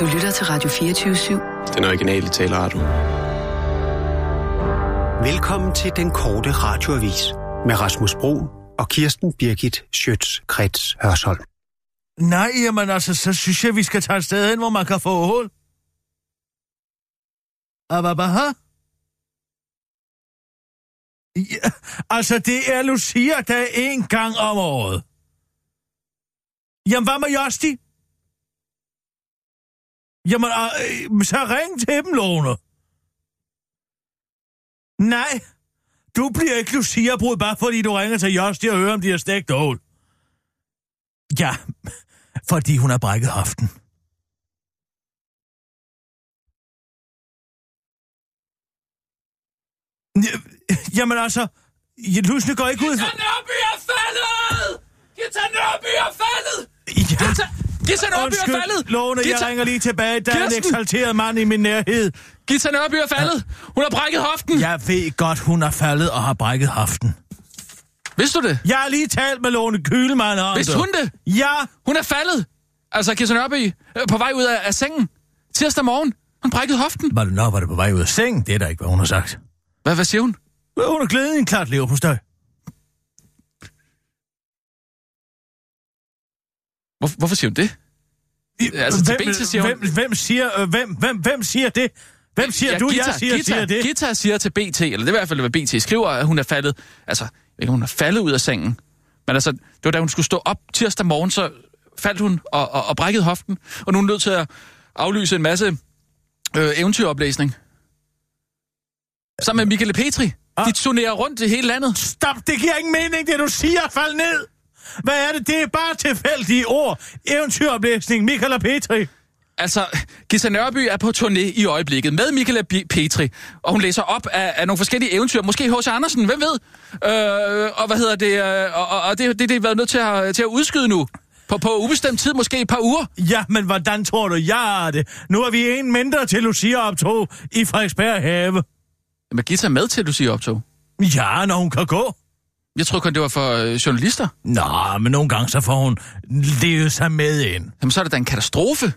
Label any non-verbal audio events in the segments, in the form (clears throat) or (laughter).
Du lytter til Radio 24-7. Den originale taleradio. Velkommen til den korte radioavis med Rasmus Bro og Kirsten Birgit Schøtz-Krets Hørsholm. Nej, jamen altså, så synes jeg, vi skal tage et sted hen, hvor man kan få hul. Ababaha? Ja, altså, det er Lucia, der er en gang om året. Jamen, hvad med Josti? Jamen, øh, så ring til dem, Lone. Nej, du bliver ikke Lucia-brud, bare fordi du ringer til Josti og hører, om de har stegt ål. Ja, fordi hun har brækket hoften. Jamen altså, Lusne går ikke ud... Gita Nørby er faldet! Gita Nørby er faldet! Ja. Gita, Gita Nørby er faldet! Lone, jeg Gita- ringer lige tilbage. Der er en Kirsten! eksalteret mand i min nærhed. Gita Nørby er faldet! Hun har brækket hoften! Jeg ved godt, hun er faldet og har brækket hoften. Vidste du det? Jeg har lige talt med Lone Kühlmann om Vidste hun det? Ja, Hun er faldet! Altså, Gita Nørby øh, på vej ud af, af sengen. Tirsdag morgen. Hun brækkede hoften. var det nok, var det på vej ud af sengen? Det er da ikke, hvad hun har sagt. Hvad, hvad siger hun? Hun har glædet i en klart lever Hvor, hvorfor siger hun det? Altså, til BT siger hun- hvem, hvem, siger, øh, hvem, hvem, hvem siger det? Hvem siger du, Gita, jeg siger, Gita, siger det? Gita siger til BT, eller det er i hvert fald, hvad BT skriver, at hun er faldet, altså, ikke, hun er faldet ud af sengen. Men altså, det var da hun skulle stå op tirsdag morgen, så faldt hun og, og, og brækkede hoften, og nu er hun nødt til at aflyse en masse øh, eventyroplæsning. Sammen med Michael Petri. Ah. De turnerer rundt i hele landet. Stop, det giver ingen mening, det du siger. Fald ned. Hvad er det? Det er bare tilfældige ord. Eventyroplæsning, Michael og Petri. Altså, Gita Nørby er på turné i øjeblikket med Michael B- Petri, og hun læser op af, af nogle forskellige eventyr. Måske H.C. Andersen, hvem ved? Øh, og hvad hedder det? Øh, og, og, det, det, det er været nødt til at, til at udskyde nu. På, på ubestemt tid, måske et par uger. Ja, men hvordan tror du, jeg er det? Nu er vi en mindre til Lucia-optog i Frederiksberg Have. Men Gita med til, at du siger optog. Ja, når hun kan gå. Jeg tror kun, det var for øh, journalister. Nå, men nogle gange så får hun levet sig med ind. Jamen, så er det da en katastrofe.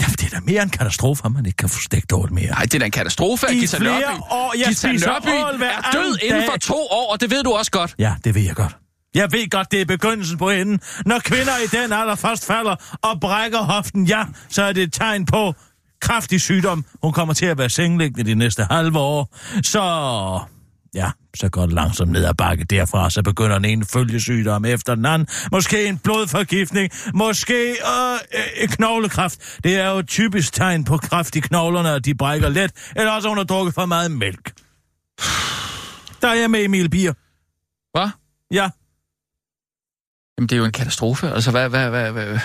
Jamen, det er da mere en katastrofe, at man ikke kan få stegt over mere. Nej, det er da en katastrofe, at I Gita flere Nørby, år, jeg Gita Nørby ål hver er død anden inden for dag. to år, og det ved du også godt. Ja, det ved jeg godt. Jeg ved godt, det er begyndelsen på enden. Når kvinder i den alder først falder og brækker hoften, ja, så er det et tegn på kraftig sygdom. Hun kommer til at være sengeliggende de næste halve år. Så ja, så går det langsomt ned ad bakke derfra, så begynder den ene følgesygdom efter den anden. Måske en blodforgiftning, måske øh, øh, knoglekræft. Det er jo et typisk tegn på kræft i knoglerne, at de brækker let, eller også hun har drukket for meget mælk. Der er jeg med Emil Bier. Hvad? Ja, Jamen, det er jo en katastrofe. Altså, hvad, hvad, hvad, hvad?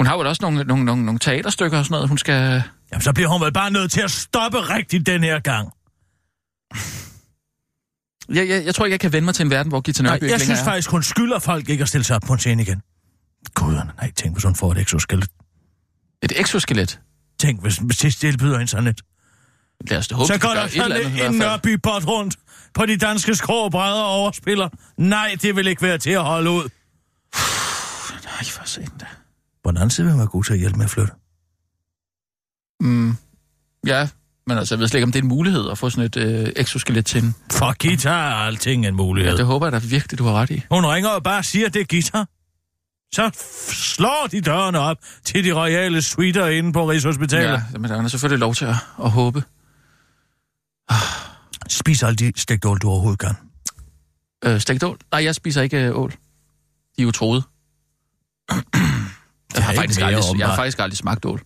Hun har jo også nogle, nogle, nogle, nogle teaterstykker og sådan noget, hun skal... Jamen, så bliver hun vel bare nødt til at stoppe rigtigt den her gang. (laughs) Jeg, jeg, jeg tror ikke, jeg kan vende mig til en verden, hvor Gita Nørby Nej, ikke jeg synes er. faktisk, hun skylder folk ikke at stille sig op på en scene igen. Guderne, nej, tænk, hvis hun får et exoskelet. Et exoskelet. Tænk, hvis, hvis det tilbyder en sådan et. Lad os da håbe, Så går der sådan en nørby bot rundt på de danske skrå brædder og overspiller. Nej, det vil ikke være til at holde ud. (sighs) Nej, for sent da. Hvordan ser vi være god til at hjælpe med at flytte? Mm, ja, men altså, jeg ved slet ikke, om det er en mulighed at få sådan et øh, exoskelet til hende. For guitar er alting en mulighed. Ja, det håber jeg da virkelig, du har ret i. Hun ringer og bare siger, at det er guitar. Så slår de dørene op til de royale suiter inde på Rigshospitalet. Ja, men der er selvfølgelig lov til at, at håbe. Spis alle de stegt ål, du overhovedet kan. Øh, stegt ål? Nej, jeg spiser ikke øh, ål. De er jo troede. (clears throat) Jeg har, faktisk aldrig, jeg har faktisk aldrig smagt ål.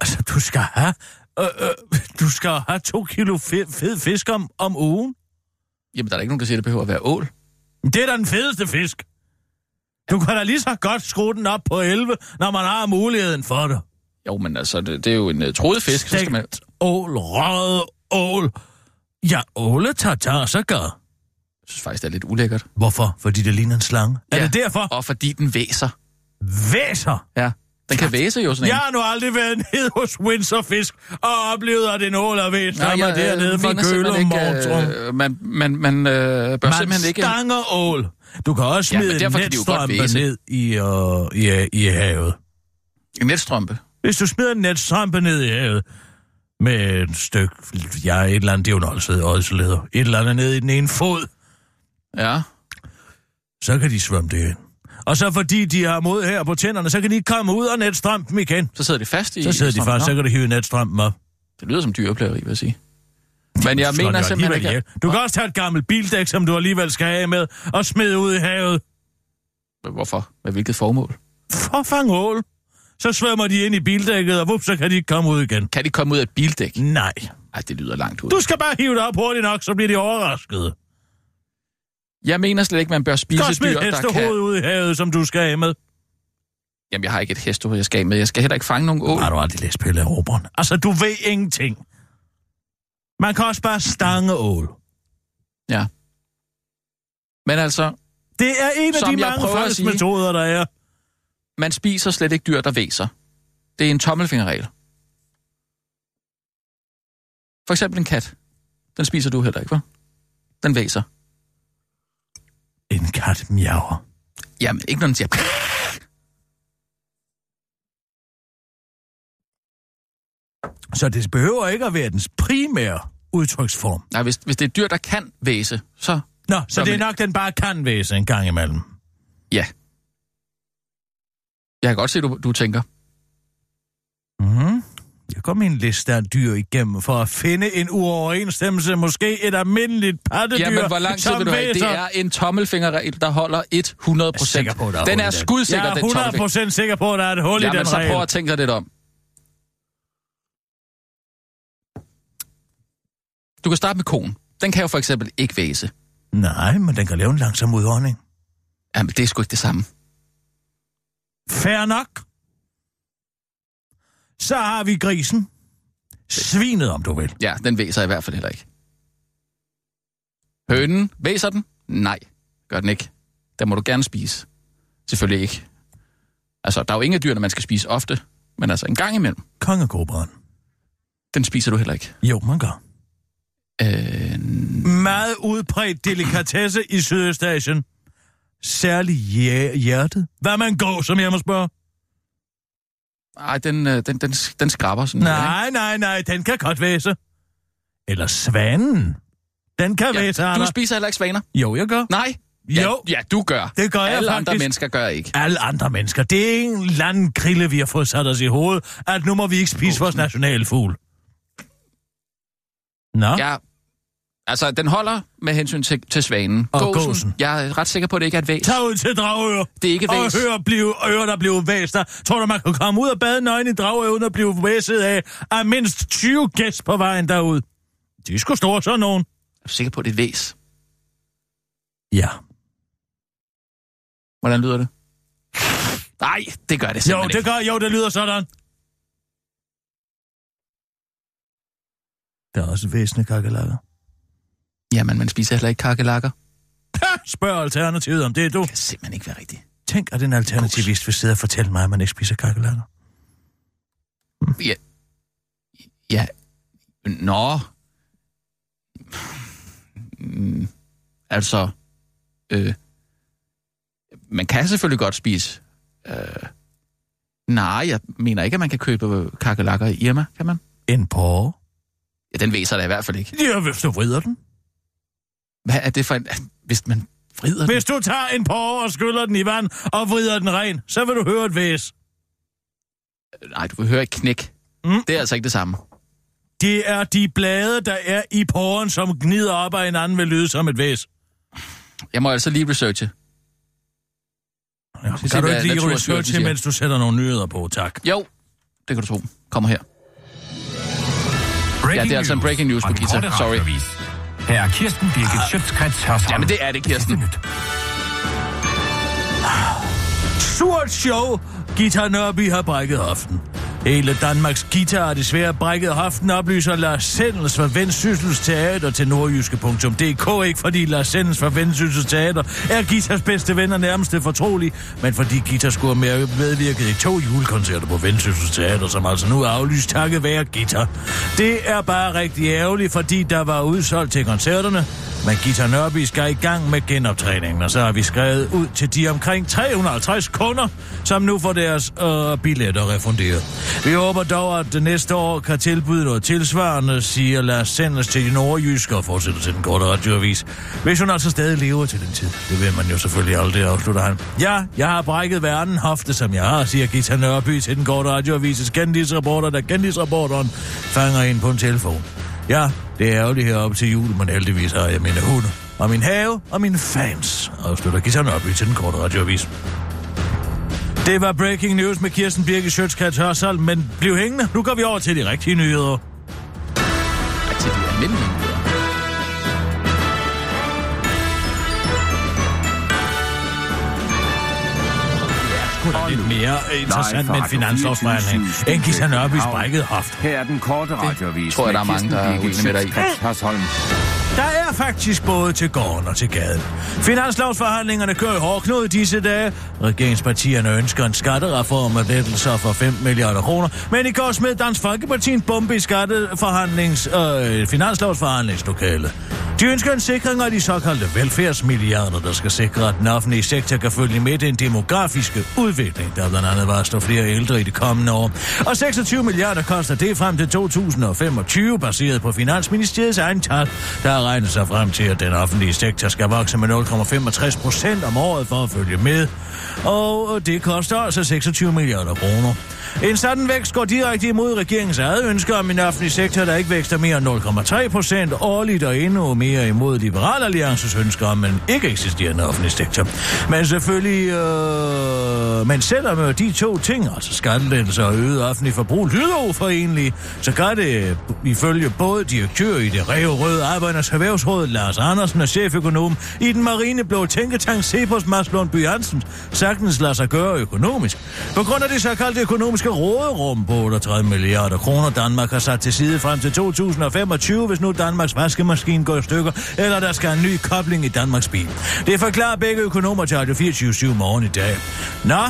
Altså, du skal have... Øh, øh, du skal have to kilo fed, fed fisk om, om ugen. Jamen, der er da ikke nogen, der siger, at det behøver at være ål. Det er da den fedeste fisk. Du kan da lige så godt skrue den op på 11, når man har muligheden for det. Jo, men altså, det, det er jo en uh, troet fisk. Så skal man... Stegt ål, røget ål. Ja, åle tartar, så gør. Jeg synes faktisk, det er lidt ulækkert. Hvorfor? Fordi det ligner en slange. Ja. Er det derfor? Og fordi den væser. Væser. Ja, den kan væse jo sådan Jeg en. har nu aldrig været nede hos Windsor Fisk og oplevet, at en ål er væs, når man jeg, dernede fra ikke, øh, man, man, man øh, bør Man simpelthen ikke... stanger ål. Du kan også smide ja, godt netstrømpe ned i, uh, i, i havet. En netstrømpe. Hvis du smider en netstrømpe ned i havet med et stykke, ja, et eller andet, det er jo noget, et eller andet ned i den ene fod, Ja. så kan de svømme det ind. Og så fordi de har mod her på tænderne, så kan de ikke komme ud og netstrømpen igen. Så sidder de fast i... Så sidder de fast, så kan de hive netstrømpen op. Det lyder som dyreplageri, vil jeg sige. Men jeg Slår mener simpelthen ikke... ihjel. Du kan også tage et gammelt bildæk, som du alligevel skal have med, og smide ud i havet. Hvorfor? Med hvilket formål? For at fange ål. Så svømmer de ind i bildækket, og vup, så kan de ikke komme ud igen. Kan de komme ud af et bildæk? Nej. Ej, det lyder langt ud. Du skal bare hive det op hurtigt nok, så bliver de overrasket. Jeg mener slet ikke, man bør spise dyr, der kan... ud i havet, som du skal have med. Jamen, jeg har ikke et hestehoved, jeg skal af med. Jeg skal heller ikke fange nogen ål. Har du aldrig læst Pelle Robren? Altså, du ved ingenting. Man kan også bare stange ål. Ja. Men altså, Det er en af de mange prøver at sige- metoder, der er. man spiser slet ikke dyr, der væser. Det er en tommelfingerregel. For eksempel en kat. Den spiser du heller ikke, hva'? Den væser. En kat miaver. Jamen, ikke når den siger... Så det behøver ikke at være dens primære udtryksform. Nej, hvis, hvis det er et dyr, der kan væse, så Nå, så Nå, det er men- nok, den bare kan væse en gang imellem. ja. Jeg kan godt se, du, du tænker. Mm-hmm. Jeg går min liste af dyr igennem for at finde en uoverensstemmelse, måske et almindeligt pattedyr, Jamen, hvor lang tid vil du have? Det væser. er en tommelfingerregel, der holder 100 procent. er Den i er den. skudsikker, Jeg er den 100 tommelfinger. procent sikker på, at der er et hul i Jamen, den så regel. prøv at tænke dig lidt om. Du kan starte med konen. Den kan jo for eksempel ikke væse. Nej, men den kan lave en langsom udånding. Jamen, det er sgu ikke det samme. Fair nok. Så har vi grisen. Svinet, om du vil. Ja, den væser i hvert fald heller ikke. Hønen, væser den? Nej, gør den ikke. Den må du gerne spise. Selvfølgelig ikke. Altså, der er jo ingen af dyrene, man skal spise ofte, men altså en gang imellem, Kongekobraen. den spiser du heller ikke. Jo, man gør. Øh, Meget udbredt delikatesse i Sydøstasien. Særligt hjer- hjertet. Hvad man går, som jeg må spørge? Ej, den, øh, den, den, den skraber sådan. Nej, nej, nej, den kan godt væse. Eller svanen. Den kan ikke? væse, Ja, du Anna. spiser heller ikke svaner? Jo, jeg gør. Nej. Ja, Jo. Ja, du gør. Det gør jeg Alle faktisk. andre mennesker gør ikke. Alle andre mennesker. Det er en eller anden grille, vi har fået sat os i hovedet, at nu må vi ikke spise vores nationale fugl. Nå, ja. Altså, den holder med hensyn til, til svanen. Og gåsen. Jeg er ret sikker på, at det ikke er et væs. tag ud til Dragør. Det er ikke Og væs. hør blive, øre, der bliver væster. Tror du, man kan komme ud og bade nøgen i Dragør, uden at blive væsset af, af mindst 20 gæst på vejen derud? De er sgu store, sådan nogen. Er du sikker på, at det er et væs? Ja. Hvordan lyder det? Nej, det gør det Jo, simpelthen det ikke. gør, jo, det lyder sådan. Der er også væsende kakelakker. Jamen, man spiser heller ikke kakelakker. (laughs) Spørg alternativet, om det er du. Det kan simpelthen ikke være rigtigt. Tænk, at en alternativist vil sidde og fortælle mig, at man ikke spiser kakelakker. Ja. Ja. Nå. Mm, altså. Øh, man kan selvfølgelig godt spise. Øh, nej, jeg mener ikke, at man kan købe kakelakker i Irma, kan man? En porre? Ja, den væser da i hvert fald ikke. Ja, hvis du vrider den. Hvad er det for en... Hvis man vrider den? Hvis du tager en porre og skyller den i vand og vrider den ren, så vil du høre et væs. Nej, du vil høre et knæk. Mm. Det er altså ikke det samme. Det er de blade, der er i porren, som gnider op ad hinanden, vil lyde som et væs. Jeg må altså lige researche. Ja, se, kan du hvad ikke lige researche, mens du sætter nogle nyheder på, tak. Jo, det kan du tro. Kommer her. Breaking Ja, det er altså en breaking news på korte Sorry. radioavis. Her er Kirsten Birgit Schøtzgrads Hørsholm. Jamen, det er det, Kirsten. Surt show. Gita Nørby har brækket hoften. Hele Danmarks guitar er desværre brækket hoften, oplyser Lars Sendels fra Vendsyssels Teater til nordjyske.dk. Ikke fordi Lars Sendels fra Vendsyssels Teater er Gitas bedste ven og nærmeste fortrolig, men fordi Gita skulle have medvirket i to julekoncerter på Vendsyssels Teater, som altså nu er aflyst takket være Gita. Det er bare rigtig ærgerligt, fordi der var udsolgt til koncerterne. Men Gita Nørby skal i gang med genoptræningen, og så har vi skrevet ud til de omkring 350 kunder, som nu får deres øh, billetter refunderet. Vi håber dog, at det næste år kan tilbyde noget tilsvarende, siger Lars Sendes til de nordjyske og fortsætter til den korte radioavis. Hvis hun altså stadig lever til den tid. Det vil man jo selvfølgelig aldrig, afslutter han. Ja, jeg har brækket verden hofte, som jeg har, siger Gita Nørby til den korte radioavises kendisreporter, da kendisreporteren fanger ind på en telefon. Ja, det er ærgerligt heroppe til jul, men heldigvis har jeg mine hunde og min have og mine fans, afslutter Gita Nørby til den korte radioavis. Det var breaking news med Kirsten Birke Sjøtskrets Hørsholm, men bliv hængende. Nu går vi over til de rigtige nyheder. Ej, til de almindelige nyheder. Sgu da lidt mere interessant med en finanslovsforhandling, end Gita Nørbys brækket hoft. Her er den korte radiovis. tror jeg, der er mange, der er uenige med dig i. Der er faktisk både til gården og til gaden. Finanslovsforhandlingerne kører i hårdknud disse dage. Regeringspartierne ønsker en skattereform med lettelser for 5 milliarder kroner, men i går smed Dansk Folkeparti en bombe i skatteforhandlings, øh, finanslovsforhandlingslokale. De ønsker en sikring af de såkaldte velfærdsmilliarder, der skal sikre, at den offentlige sektor kan følge med den demografiske udvikling, der blandt andet var at flere ældre i de kommende år. Og 26 milliarder koster det frem til 2025, baseret på Finansministeriets egen tal, der har regnet sig frem til, at den offentlige sektor skal vokse med 0,65 procent om året for at følge med. Og øh, det koster altså 26 milliarder kroner. En sådan vækst går direkte imod regeringens eget ønske om en offentlig sektor, der ikke vækster mere end 0,3 procent årligt og endnu mere imod Liberal Alliances ønske om en ikke eksisterende offentlig sektor. Men selvfølgelig, øh, men selvom øh, de to ting, altså skattelettelser og øget offentlig forbrug, lyder uforenelige, så gør det ifølge både direktør i det revrøde Arbejdernes Erhvervsråd, Lars Andersen og cheføkonom i den marineblå tænketank Cepos Maslund By Hansen, sagtens lader sig gøre økonomisk. På grund af det såkaldte økonomiske råderum på 38 milliarder kroner, Danmark har sat til side frem til 2025, hvis nu Danmarks vaskemaskine går i stykker, eller der skal en ny kobling i Danmarks bil. Det forklarer begge økonomer til Radio 24 morgen i dag. Nå,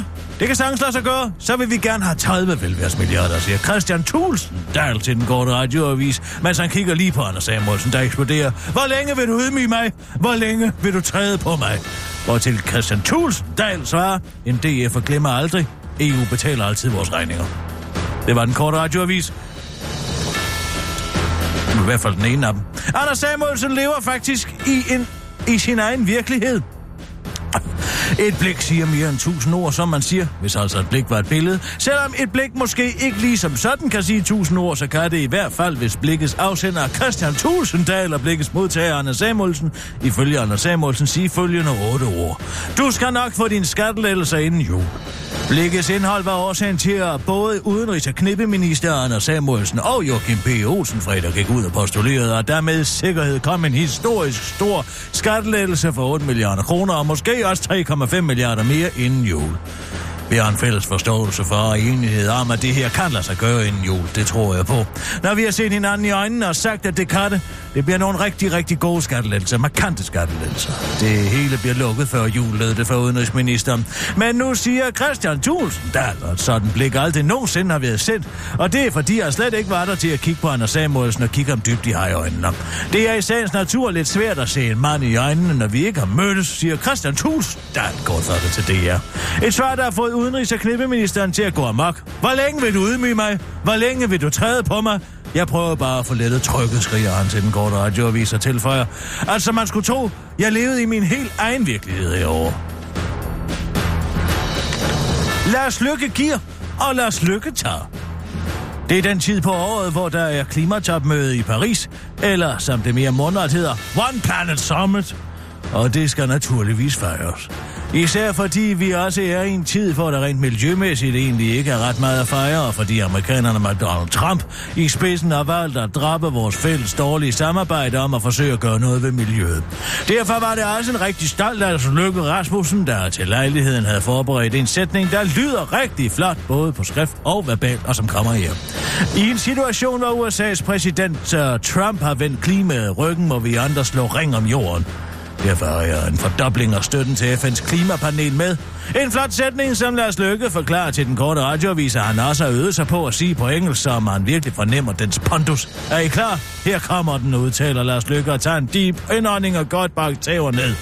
det kan sagtens lade sig gøre. Så vil vi gerne have 30 velværsmilliarder, siger Christian Thulsen, der til den korte radioavis, mens han kigger lige på Anders Samuelsen, der eksploderer. Hvor længe vil du ydmyge mig? Hvor længe vil du træde på mig? Hvor til Christian Thulsen, Dahl svarer, en DF glemmer aldrig. EU betaler altid vores regninger. Det var den korte radioavis. I hvert fald den ene af dem. Anders Samuelsen lever faktisk i, en, i sin egen virkelighed. (laughs) Et blik siger mere end tusind ord, som man siger, hvis altså et blik var et billede. Selvom et blik måske ikke lige som sådan kan sige tusind ord, så kan det i hvert fald, hvis blikkets afsender Christian Tulsendal og blikkets modtager Anders Samuelsen, ifølge Anders Samuelsen, sige følgende otte ord. Du skal nok få din skattelettelser inden jul. Blikkets indhold var årsagen til, at både udenrigs- og knippeminister Anders Samuelsen og Joachim P. Olsen fredag gik ud og postulerede, at dermed sikkerhed kom en historisk stor skattelettelse for 8 milliarder kroner, og måske også 3,5 milliarder mere inden jul. Vi har en fælles forståelse for og enighed om, at det her kan lade sig gøre inden jul. Det tror jeg på. Når vi har set hinanden i øjnene og sagt, at det kan det, det bliver nogle rigtig, rigtig gode skattelettelser. Markante skattelettelser. Det hele bliver lukket før jul, lød det for udenrigsministeren. Men nu siger Christian Thulsen, der sådan blik aldrig nogensinde har været sendt. Og det er fordi, jeg slet ikke var der til at kigge på Anders Samuelsen og kigge ham dybt i øjnene. Det er i sagens natur lidt svært at se en mand i øjnene, når vi ikke har mødtes, siger Christian Thulsen, der går for det til det her. Et svar, der har fået udenrigs- og knippeministeren til at gå amok. Hvor længe vil du ydmyge mig? Hvor længe vil du træde på mig? Jeg prøver bare at få lettet trykket, skriger han til den korte radioavis og tilføjer. Altså, man skulle tro, jeg levede i min helt egen virkelighed herovre. Lars Lykke giver, og Lars Lykke tager. Det er den tid på året, hvor der er klimatopmøde i Paris, eller som det mere mundret hedder, One Planet Summit. Og det skal naturligvis fejres. Især fordi vi også er i en tid, hvor der rent miljømæssigt egentlig ikke er ret meget at fejre, og fordi amerikanerne med Donald Trump i spidsen har valgt at drappe vores fælles dårlige samarbejde om at forsøge at gøre noget ved miljøet. Derfor var det også en rigtig stolt af Lykke Rasmussen, der til lejligheden havde forberedt en sætning, der lyder rigtig flot, både på skrift og verbal, og som kommer her. I en situation, hvor USA's præsident Trump har vendt klimaet ryggen, må vi andre slå ring om jorden. Derfor har jeg en fordobling af støtten til FN's klimapanel med. En flot sætning, som Lars Løkke forklarer til den korte radioavis, at han også har øvet sig på at sige på engelsk, så man virkelig fornemmer dens pondus. Er I klar? Her kommer den, udtaler Lars Løkke og tager en deep indånding og godt bak tæver ned.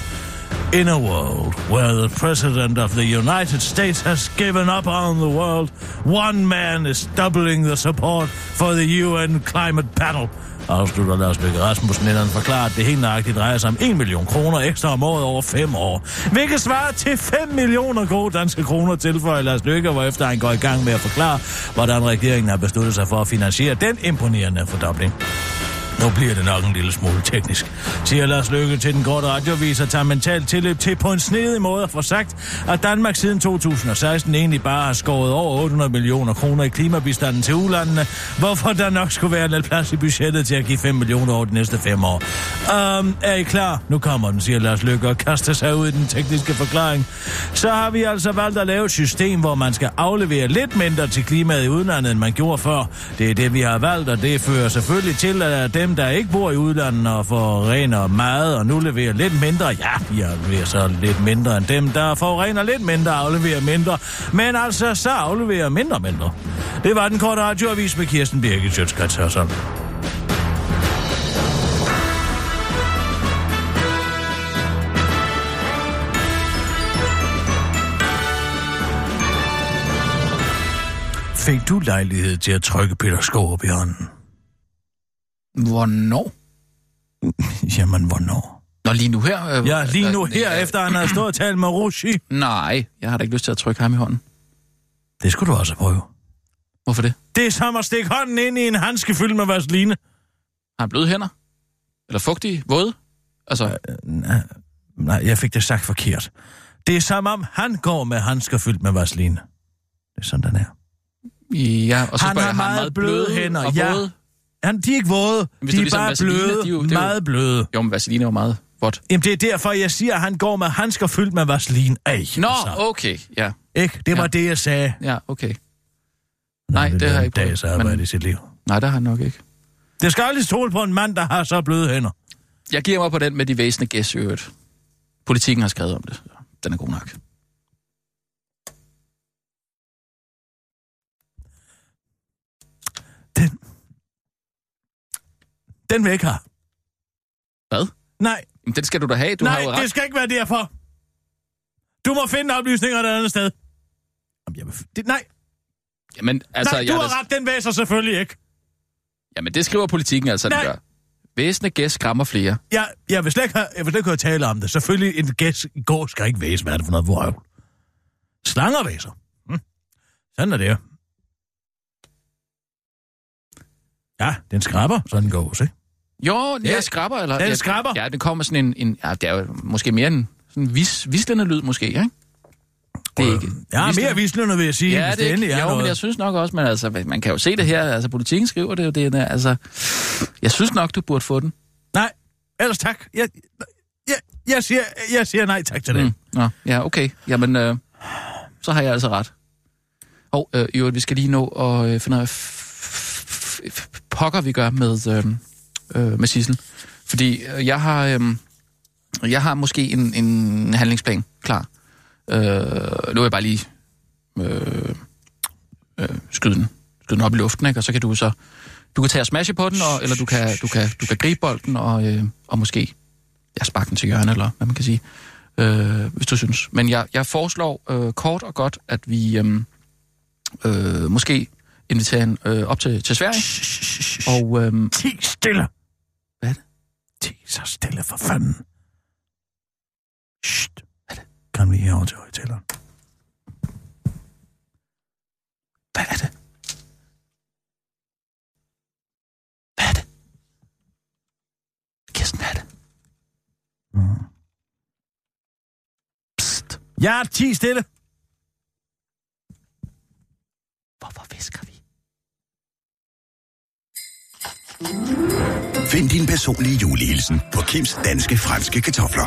In a world where the President of the United States has given up on the world, one man is doubling the support for the UN climate panel. Afslutter Lars Løkke Rasmussen, inden han forklarer, at det helt nøjagtigt drejer sig om 1 million kroner ekstra om året over 5 år. Hvilket svarer til 5 millioner gode danske kroner tilføjer Lars Løkke, hvor efter han går i gang med at forklare, hvordan regeringen har besluttet sig for at finansiere den imponerende fordobling. Nu bliver det nok en lille smule teknisk, siger Lars Løkke til den korte radiovis og tager mentalt tilløb til på en snedig måde at få sagt, at Danmark siden 2016 egentlig bare har skåret over 800 millioner kroner i klimabistanden til ulandene, hvorfor der nok skulle være lidt plads i budgettet til at give 5 millioner over de næste 5 år. Um, er I klar? Nu kommer den, siger Lars Løkke og kaster sig ud i den tekniske forklaring. Så har vi altså valgt at lave et system, hvor man skal aflevere lidt mindre til klimaet i udlandet, end man gjorde før. Det er det, vi har valgt, og det fører selvfølgelig til, at dem, der ikke bor i udlandet og forurener meget og nu leverer lidt mindre, ja, de afleverer så lidt mindre end dem, der forurener lidt mindre, afleverer mindre, men altså så afleverer mindre mindre. Det var den korte radioavis med Kirsten Birgit Sjøtskrets Hørsson. Fik du lejlighed til at trykke Peter Skårup i hånden? Hvornår? (laughs) Jamen, hvornår? Nå, lige nu her? Øh, Ja, lige nu øh, her, øh, efter han har stået og talt med Rushi. Nej, jeg har da ikke lyst til at trykke ham i hånden. Det skulle du også prøve. Hvorfor det? Det er som at stikke hånden ind i en handske fyldt med vaseline. Har han bløde hænder? Eller fugtige? Våde? Altså, Nej, nej, jeg fik det sagt forkert. Det er som om, han går med handsker fyldt med vaseline. Det er sådan, den er. ja, og så Han spørger har jeg, meget bløde hænder, og ja. våde? Han, de er ikke våde, Hvis de det er ligesom bare vaseline, bløde, de er jo- det er jo- meget bløde. Jo, men vaseline er jo meget vådt. Jamen, det er derfor, jeg siger, at han går med handsker fyldt med vaseline. Ej, Nå, altså. okay, ja. Ikke? Det var Ja. det, jeg sagde. Ja, okay. Nej, det har jeg ikke dag, prøvet, så arbejde men- i sit liv. Nej, der har han nok ikke. Det skal aldrig stole på en mand, der har så bløde hænder. Jeg giver mig på den med de væsentlige gæs i øvrigt. Politikken har skrevet om det. Den er god nok. Den... Den vil jeg ikke have. Hvad? Nej, Men den skal du da have. Du nej, har jo ret. det skal ikke være derfor. Du må finde oplysninger et andet sted. Jamen, jeg vil... det, nej, Jamen, altså, nej, jeg du er har da- ret, den væser selvfølgelig ikke. Jamen, det skriver politikken altså, den Nej. gør. Væsentlige gæs skræmmer flere. Jeg, jeg, vil slet ikke have, jeg vil slet ikke høre tale om det. Selvfølgelig, en gæs i går skal ikke væse. Hvad er det for noget vrøvl? Slanger væser. Hm. Sådan er det jo. Ja, den skraber, så den går også, ikke? Jo, den Ja, skrabber, eller? den ja, skrabber. Ja, det kommer sådan en, en ja, det er jo måske mere en sådan vis, vislende lyd, måske, ikke? Det er ikke... Ja, vislende. mere vislende, vil jeg sige, Ja, det er ikke, jo, men noget. jeg synes nok også, men altså, man kan jo se det her, altså politikken skriver det jo, det er, altså, jeg synes nok, du burde få den. Nej, ellers tak. Jeg, jeg, jeg, siger, jeg siger nej tak til det. Mm. Nå, ja, okay. Jamen, øh, så har jeg altså ret. Og øh, øvrigt, vi skal lige nå at øh, finde ud af, pokker vi gør med, øh, øh, med Sissel. Fordi øh, jeg har, øh, jeg har måske en, en handlingsplan klar. Øh, nu vil jeg bare lige øh, øh, skyde, den, skyde den op i luften, ikke? og så kan du så du kan tage og smashe på den, og, eller du kan, du, kan, du kan gribe bolden og, øh, og måske ja, sparke den til hjørne, eller hvad man kan sige øh, hvis du synes. Men jeg, jeg foreslår øh, kort og godt, at vi øh, øh, måske inviterer en øh, op til, til Sverige. Og øh, Ti stille. Er? Ti så stille for fanden. Shht. Hvad er det? Kom lige herover til højtaleren. hvad er det? Hvad er det? Kirsten, hvad er det? Psst. Ja, ti stille. Hvorfor visker vi? Find din personlige julehilsen på Kims danske franske kartofler.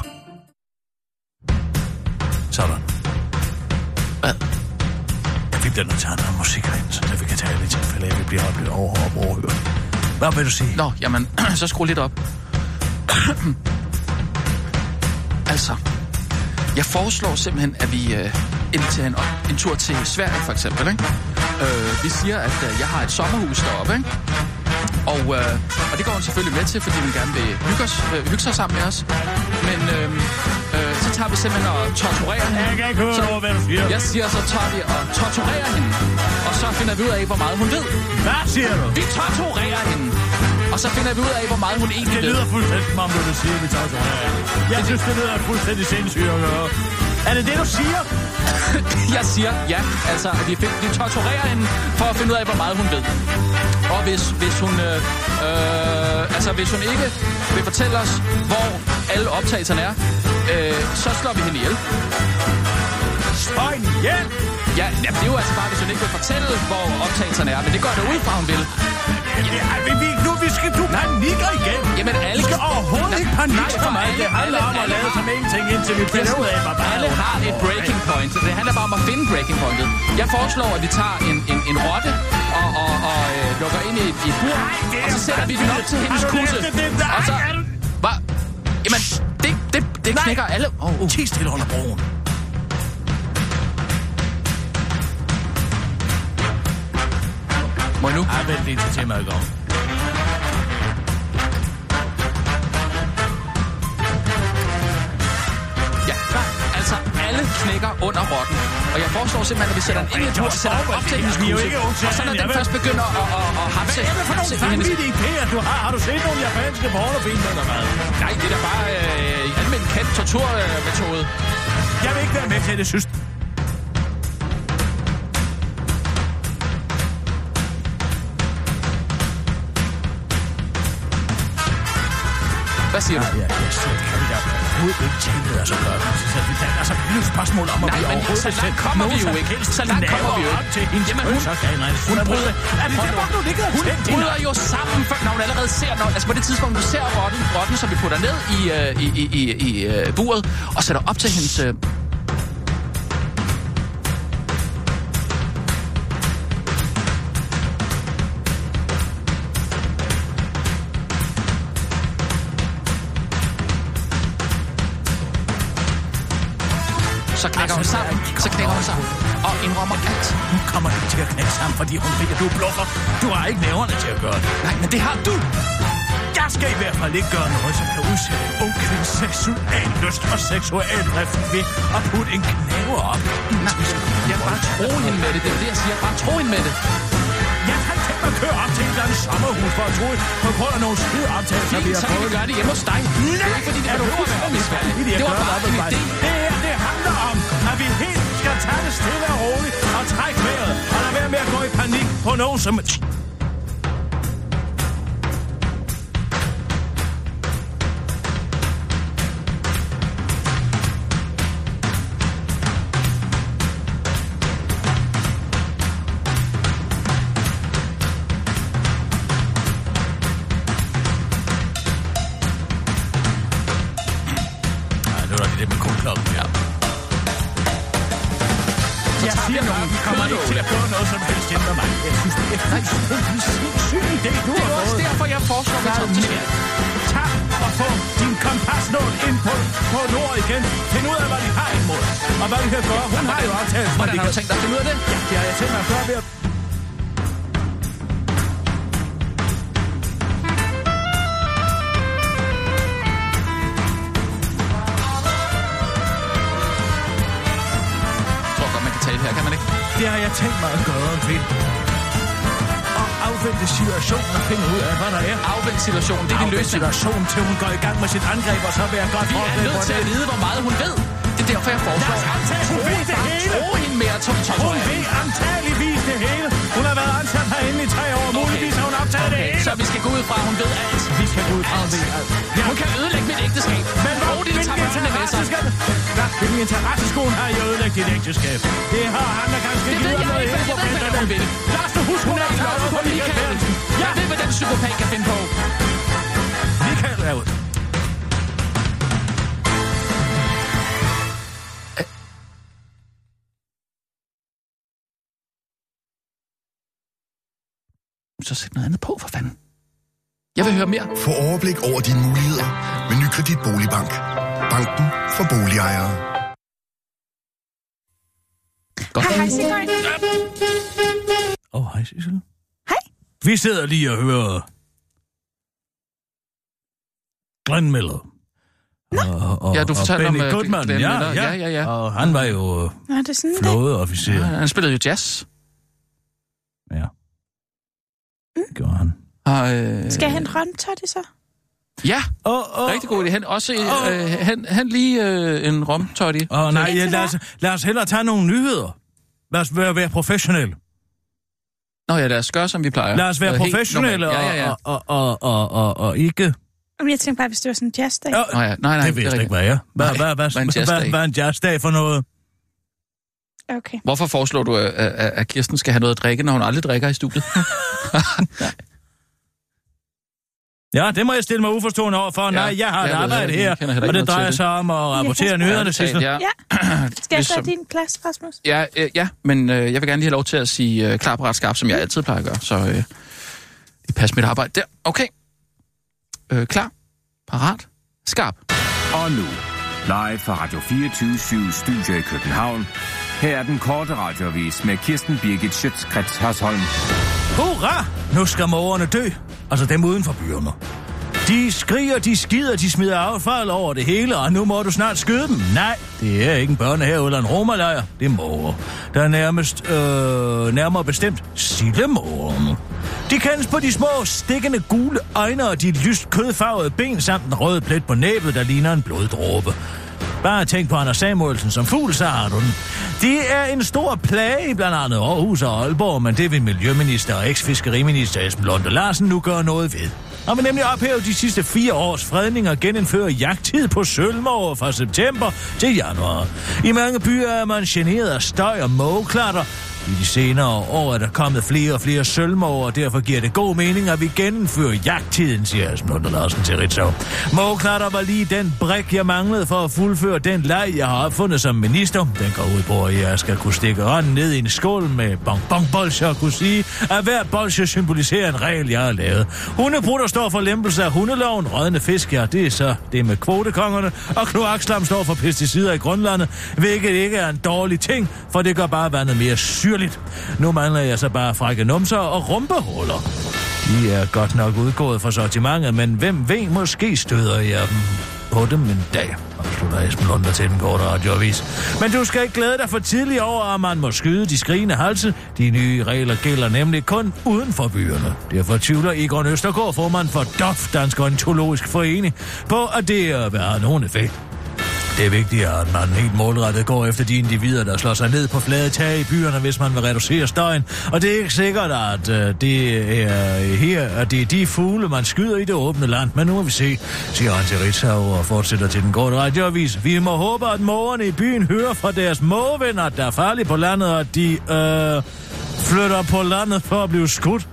Sådan. Hvad? Jeg vil nødt til at have noget musik herinde, så det vi kan tale i tilfælde af, at vi bliver oplevet over og overhørt. Hvad vil du sige? Nå, jamen, (clears throat) så skru lidt op. (clears throat) Altså, jeg foreslår simpelthen, at vi øh, inviterer en, en tur til Sverige, for eksempel. Ikke? Øh, vi siger, at øh, jeg har et sommerhus deroppe, ikke? Og, øh, og det går hun selvfølgelig med til, fordi hun gerne vil hygge, os, øh, hygge sig sammen med os. Men øh, øh, så tager vi simpelthen og torturerer hende. Jeg kan ikke høre så, over, hvad du siger. Jeg siger, så tager vi og torturerer hende. Og så finder vi ud af, hvor meget hun ved. Hvad siger du? Vi torturerer hende. Og så finder vi ud af, hvor meget hun egentlig Det ved. lyder fuldstændig som om, du vi tager så Jeg synes, det lyder fuldstændig sindssygt at gøre. Er det det, du siger? (laughs) Jeg siger ja, altså, at vi, vi torturerer hende for at finde ud af, hvor meget hun ved. Og hvis, hvis hun, øh, øh, altså, hvis hun ikke vil fortælle os, hvor alle optagelserne er, øh, så slår vi hende ihjel. Spøj ihjel! Ja, jamen, det er jo altså bare, hvis hun ikke vil fortælle, hvor optagelserne er, men det går da ud fra, hun vil. Ja, vi, vi, nu vi skal du panikker igen. Jamen, alle for alle- Det handler alle- om at lade har- som ingenting, indtil vi finder ud af, hvad bare Alle har et breaking point. Det handler bare om at finde breaking pointet. Jeg foreslår, at vi tager en, en, en rotte og, og, og øh, lukker ind i i et bur, det og så sætter vi den op til hendes kusse. Og så... Er Hvad? Jamen, det, det, det knækker alle... Oh, uh. Ti stille under broen. Må jeg nu? Ej, vent lige til temaet i alle knækker under rotten. Og jeg foreslår simpelthen, at vi sætter i et bur, sætter den op til hendes Vi er jo kusse. ikke ondt Og så når den først begynder at, at, at hamse... Hvad er det for nogle vanvittige idéer, du har? Har du set nogle japanske pornofilm eller hvad? Nej, det er da bare øh, almindelig kendt torturmetode. Jeg vil ikke være med til det, synes Hvad siger du? Ja, jeg siger, det overhovedet ikke tillade os at gøre. Så så det er altså det et spørgsmål om, at Nej, vi overhovedet så langt kommer vi jo ikke. Så langt kommer vi jo ikke. til hendes Jamen, hun- hun bryder... Er det det, hvor du ligger og Hun bryder jo sammen, for, når hun allerede ser... Når, altså på det tidspunkt, du ser rotten, rotten som vi putter ned i, øh, i, i, i, i øh, buret, og sætter op til hendes... kommer ikke til at knække sammen, fordi hun ved, at du bluffer. Du har ikke næverne til at gøre det. Nej, men det har du. Jeg skal i hvert fald ikke gøre noget, som kan udsætte en ung kvindes seksuel lyst og seksuel drift ved at putte en knæver op. Nej, jeg bare tro hende med det. Det er det, jeg siger. Bare tro hende med det. Jeg ikke tænkt mig at køre op til en eller anden sommerhus for at tro, på grund af nogle skide optagelser, vi Fint, har så kan vi fået. gøre det hjemme hos dig. Det er ikke, fordi det er du behøver at være Det var bare en idé tage det stille og roligt og træk vejret, og lad være med at gå i panik på nogen som... situationen, til hun går i gang med sit angreb, og så vil jeg godt Vi er nødt til at vide, hvor meget hun ved. Det er derfor, jeg foreslår. Lad os antage, hun ved det hele. Tro hende mere Hun ved antageligvis det hele. Hun har været ansat herinde i tre år. Muligvis har hun optaget det okay, hele. så vi skal gå ud fra, at hun ved alt. Vi skal gå ud fra, hun ved alt. Ja, hun kan ødelægge mit ægteskab. Men hvor, det, tager børnene med sig. Hvad, hvilken interesse skulle hun have i at ødelægge dit ægteskab? Det har han da ganske givet jeg noget hele på vil. Lad os nu huske, hun er klar på Michael Jeg ved, hvad den psykopat kan finde på. Er ud. Så sæt noget andet på, for fanden. Jeg vil høre mere. Få overblik over dine muligheder med Nykredit Boligbank. Banken for boligejere. Godt. Hej, hej, Sigurd. Åh, oh, hej Sissel. Hej. Vi sidder lige og hører... Glenn Miller. Og, og, Ja, du fortalte og om, Benny øh, Goodman, Glenn ja, Miller. ja, Ja, ja, ja. Og han var jo Nå, det sådan flådeofficer. Ja, han spillede jo jazz. Ja. Det gjorde han. Og, øh, Skal jeg hente romtotti så? Ja, Åh, åh, rigtig god idé. Han, også, øh, han, han lige øh, en romtotti. Åh, nej, ja, lad, os, lad os hellere tage nogle nyheder. Lad os være, være professionelle. Nå ja, lad os gøre, som vi plejer. Lad os være Øh, professionelle. Ja, ja, ja. Og, og, og, og, og, og ikke... Jamen, jeg tænkte bare, hvis det var sådan en jazzdag. Ja, Nå ja, nej, nej. det er jeg slet rigtigt. ikke, hvad er. Hvad, Nej, hvad, hvad, hvad en hvad, jazzdag? hvad, hvad er en jazzdag for noget? Okay. Hvorfor foreslår du, at, at Kirsten skal have noget at drikke, når hun aldrig drikker i studiet? (laughs) Ja, det må jeg stille mig uforstående over for. Nej, jeg har et jeg arbejde her, jeg og det drejer til sig om at rapportere nyhederne, Ærligt talt, Sissel. ja. Ja. Skal jeg tage din plads, Rasmus? Ja, øh, ja, men øh, jeg vil gerne lige have lov til at sige øh, klar, parat, skarp, som jeg altid plejer at gøre. Så øh, pas mit arbejde der. Okay. Øh, klar, parat, skarp. Og nu, live fra Radio 24 Studio i København. Her er den korte radiovis med Kirsten Birgit Schøtzgrads Hasholm. Hurra! Nu skal mågerne dø. Altså dem uden for byerne. De skriger, de skider, de smider affald over det hele, og nu må du snart skyde dem. Nej, det er ikke en børnehave eller en romerlejr. Det er måger. Der er nærmest, øh, nærmere bestemt sildemågerne. De kendes på de små, stikkende gule øjne og de lyst kødfarvede ben samt den røde plet på næbet, der ligner en bloddråbe. Bare tænk på Anders Samuelsen som fugl, så har du den. De er en stor plage i blandt andet Aarhus og Aalborg, men det vil Miljøminister og eks-fiskeriminister Esben Lunde Larsen nu gøre noget ved. Han vi nemlig ophæve de sidste fire års fredning og genindfører jagttid på sølvmåger fra september til januar. I mange byer er man generet af støj og mågeklatter, i de senere år er der kommet flere og flere sølvmåger, og derfor giver det god mening, at vi gennemfører jagttiden, siger Esben Larsen til Ritzau. Mågeknatter var lige den brik, jeg manglede for at fuldføre den leg, jeg har opfundet som minister. Den går ud på, at jeg skal kunne stikke hånden ned i en skål med bonbonbolsjer og kunne sige, at hver bolsje symboliserer en regel, jeg har lavet. Hundebrutter står for lempelse af hundeloven, rødne fisk, ja, det er så det med kvotekongerne, og kloakslam står for pesticider i grundlandet, hvilket ikke er en dårlig ting, for det gør bare vandet mere syrligt. Nu mangler jeg så bare frække numser og rumpehuller. De er godt nok udgået fra sortimentet, men hvem ved, måske støder jeg dem på dem en dag. Afslutter Esben Lunder til den korte radioavis. Men du skal ikke glæde dig for tidligt over, at man må skyde de skrigende halse. De nye regler gælder nemlig kun uden for byerne. Derfor tvivler Egon Østergaard, formand for DOF, Dansk Ontologisk Forening, på, at det er vil have nogen effekt. Det er vigtigt, at man helt målrettet går efter de individer, der slår sig ned på flade tag i byerne, hvis man vil reducere støjen. Og det er ikke sikkert, at øh, det er her, at det er de fugle, man skyder i det åbne land. Men nu må vi se, siger han til Ritzau og fortsætter til den korte radioavis. Vi må håbe, at mågerne i byen hører fra deres mågevenner, der er farlige på landet, og at de øh, flytter på landet for at blive skudt.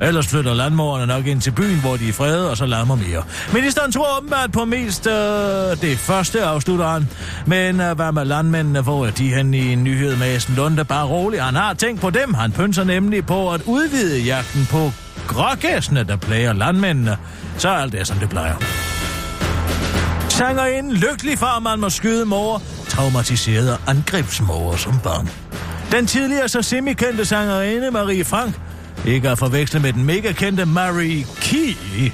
Ellers flytter landmårerne nok ind til byen, hvor de er frede, og så larmer mere. Ministeren tror åbenbart på mest øh, det første, afslutter han. Men øh, hvad med landmændene, hvor er de hen i en nyhed med Esben Lunde? Bare rolig, han har tænkt på dem. Han pynser nemlig på at udvide jagten på grågæsene, der plager landmændene. Så er alt det, som det plejer. Sangerinden lykkelig for, at man må skyde mor, traumatiserede angrebsmor som barn. Den tidligere så semikendte sangerinde Marie Frank, ikke at forveksle med den mega kendte Marie Key,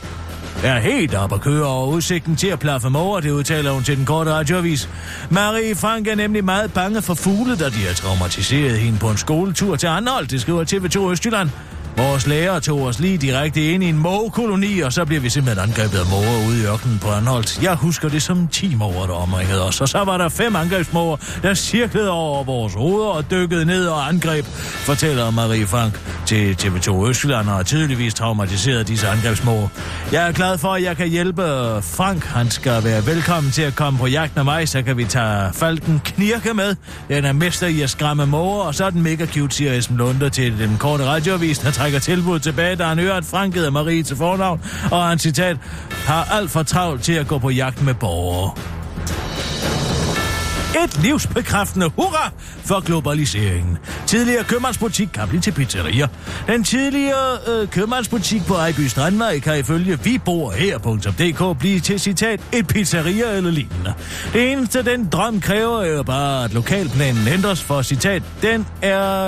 er helt op at køre over udsigten til at plaffe mor, det udtaler hun til den korte radioavis. Marie Frank er nemlig meget bange for fugle, da de har traumatiseret hende på en skoletur til Arnold, det skriver TV2 Østjylland. Vores lærer tog os lige direkte ind i en mågekoloni, og så blev vi simpelthen angrebet af måger ude i ørkenen på Anholdt. Jeg husker det som 10 måger, der omringede os, og så var der fem angrebsmåger, der cirklede over vores hoveder og dykkede ned og angreb, fortæller Marie Frank til TV2 Østjylland og har tydeligvis traumatiseret disse angrebsmåger. Jeg er glad for, at jeg kan hjælpe Frank. Han skal være velkommen til at komme på jagt med mig, så kan vi tage Falken Knirke med. Den er mester i at skræmme måger, og så er den mega cute, siger Esben Lunde til den korte radioavis, der trækker tilbuddet tilbage, da han hører, at Frank hedder Marie til fornavn, og han citat, har alt for travlt til at gå på jagt med borgere. Et livsbekræftende hurra for globaliseringen. Tidligere købmandsbutik kan blive til pizzerier. Den tidligere øh, købmandsbutik på Ejby Strandvej kan ifølge viborher.dk blive til citat et pizzeria eller lignende. Det eneste den drøm kræver er bare, at lokalplanen ændres for citat. Den er